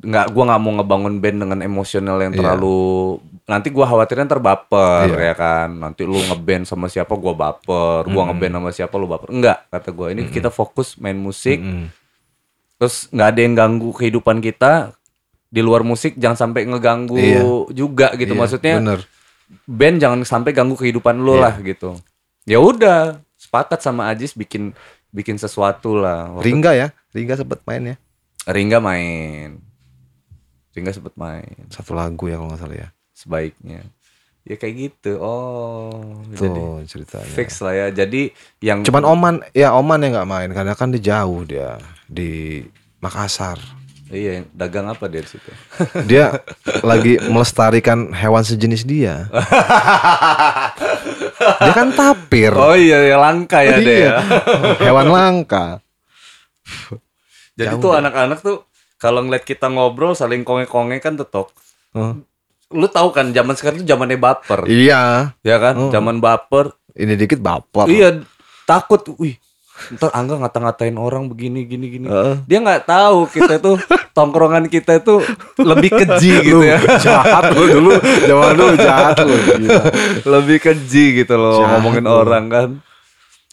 nggak gua nggak mau ngebangun band dengan emosional yang Iya. terlalu nanti gua khawatirnya ntar baper Iya. ya kan nanti lu ngeband sama siapa gua baper gua ngeband sama siapa lu baper enggak kata gua ini kita fokus main musik Mm. terus nggak ada yang ganggu kehidupan kita di luar musik jangan sampai ngeganggu Iya. juga gitu Iya, maksudnya bener. band jangan sampai ganggu kehidupan lu Iya. lah gitu ya udah sepakat sama Ajis bikin bikin sesuatu lah Waktu Ringga ya, Ringga sempet main ya. Ringga main Ringga sempet main Satu lagu ya kalau nggak salah ya. sebaiknya ya kayak gitu oh Tuh jadi ceritanya. fix lah ya jadi yang Cuman Oman, ya Oman yang nggak main karena kan dia jauh dia di Makassar. iya dagang apa dia di situ *laughs* Dia lagi melestarikan hewan sejenis dia. *laughs* dia kan tapir. oh iya ya langka ya deh Iya. ya hewan langka. jadi Jauh tuh anak-anak tuh kalau ngeliat kita ngobrol saling konge-konge kan tetok Oh. lu tahu kan zaman sekarang tuh zamannya baper Iya, ya kan Oh. zaman baper ini dikit baper. Iya, takut. Wih, ntar Angga ngata-ngatain orang begini, gini, gini. Heeh. Dia nggak tahu kita tuh tongkrongan kita itu lebih keji *laughs* gitu ya. jahat lu dulu, zaman dulu jahat lu. Lebih keji gitu loh Jahat ngomongin lu. orang kan.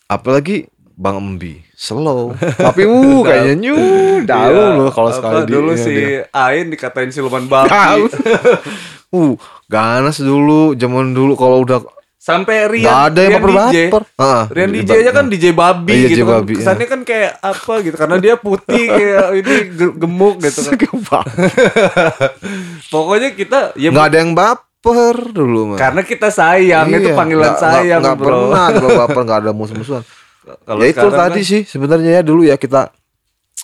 Apalagi Bang Embi, slow. *laughs* Tapi uh kayaknya nyu dalu Iya, lu kalau sekali di- dulu iya, si dia. Ain dikatain siluman babi. *laughs* uh, ganas dulu, zaman dulu kalau udah Sampai Rian, nggak ada yang Rian DJ. baper-baper. Heeh, Rian di- DJ aja kan DJ babi Iya, gitu DJ kan. babi, Kesannya kan kayak apa gitu karena dia putih kayak *laughs* ini ge- gemuk gitu kan. Pokoknya kita ya nggak ada yang baper dulu mah. karena kita sayang itu Iya, panggilan nggak- nggak- sayang nggak bro. pernah kalau baper nggak ada musuh-musuhan. Kalau ya itu tadi kan- sih sebenarnya ya dulu ya kita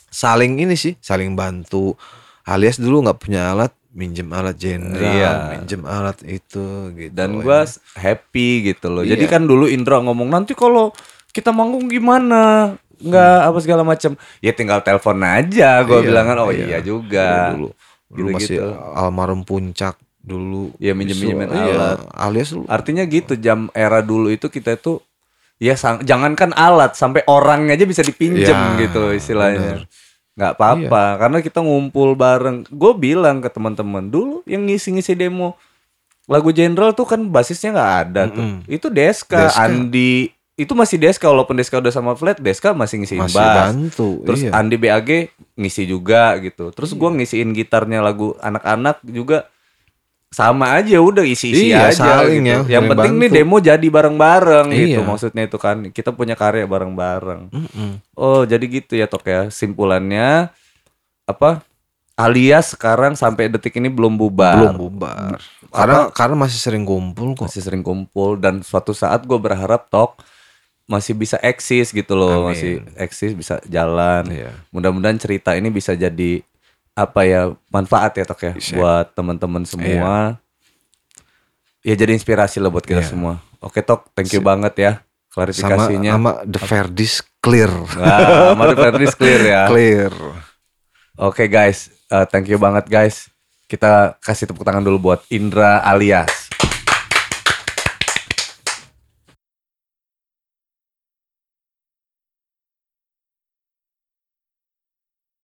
saling ini sih saling bantu alias dulu nggak punya alat minjem alat jenderal Iya. minjem alat itu gitu dan ya. gua s- happy gitu loh. Jadi Iya. kan dulu Indra ngomong nanti kalau kita manggung gimana? Nggak apa segala macam. Ya tinggal telepon aja. Gua Iya, bilang kan oh iya. iya juga. dulu dulu Gitu-gitu. masih almarhum puncak dulu Ya, minjem-minjemin Iya, alat. alias dulu Artinya gitu jam era dulu itu kita itu ya sang- jangankan alat sampai orang aja bisa dipinjem Ya, gitu istilahnya. bener. nggak apa-apa karena kita ngumpul bareng. Gue bilang ke teman-teman dulu yang ngisi-ngisi demo lagu Jenderal tuh kan basisnya nggak ada tuh. Mm-mm. Itu Deska, Deska. Andi itu masih Deska walaupun Deska udah sama Flat, Deska masih ngisiin masih bass. bantu Terus iya. Andi BAG ngisi juga gitu. Terus gua ngisiin gitarnya lagu anak-anak juga sama aja udah isi-isi Iya, aja saling gitu. ya, Yang penting nih bantu. demo jadi bareng-bareng gitu. Iya. Maksudnya itu kan kita punya karya bareng-bareng. Mm-mm. Oh, jadi gitu ya Tok ya. Simpulannya apa? Alias sekarang sampai detik ini belum bubar. belum bubar karena karena masih sering kumpul kok Masih sering kumpul dan suatu saat gue berharap Tok masih bisa eksis gitu loh, Amin. masih eksis bisa jalan. Iya. Mudah-mudahan cerita ini bisa jadi apa ya manfaat ya tok ya buat teman-teman semua. Ya jadi inspirasi lah buat kita Iya. semua. Oke tok, thank you banget ya klarifikasinya. sama the Verdis clear Nah, sama The Ferdis clear ya. *laughs* clear Oke guys, uh, thank you banget guys. Kita kasih tepuk tangan dulu buat Indra alias.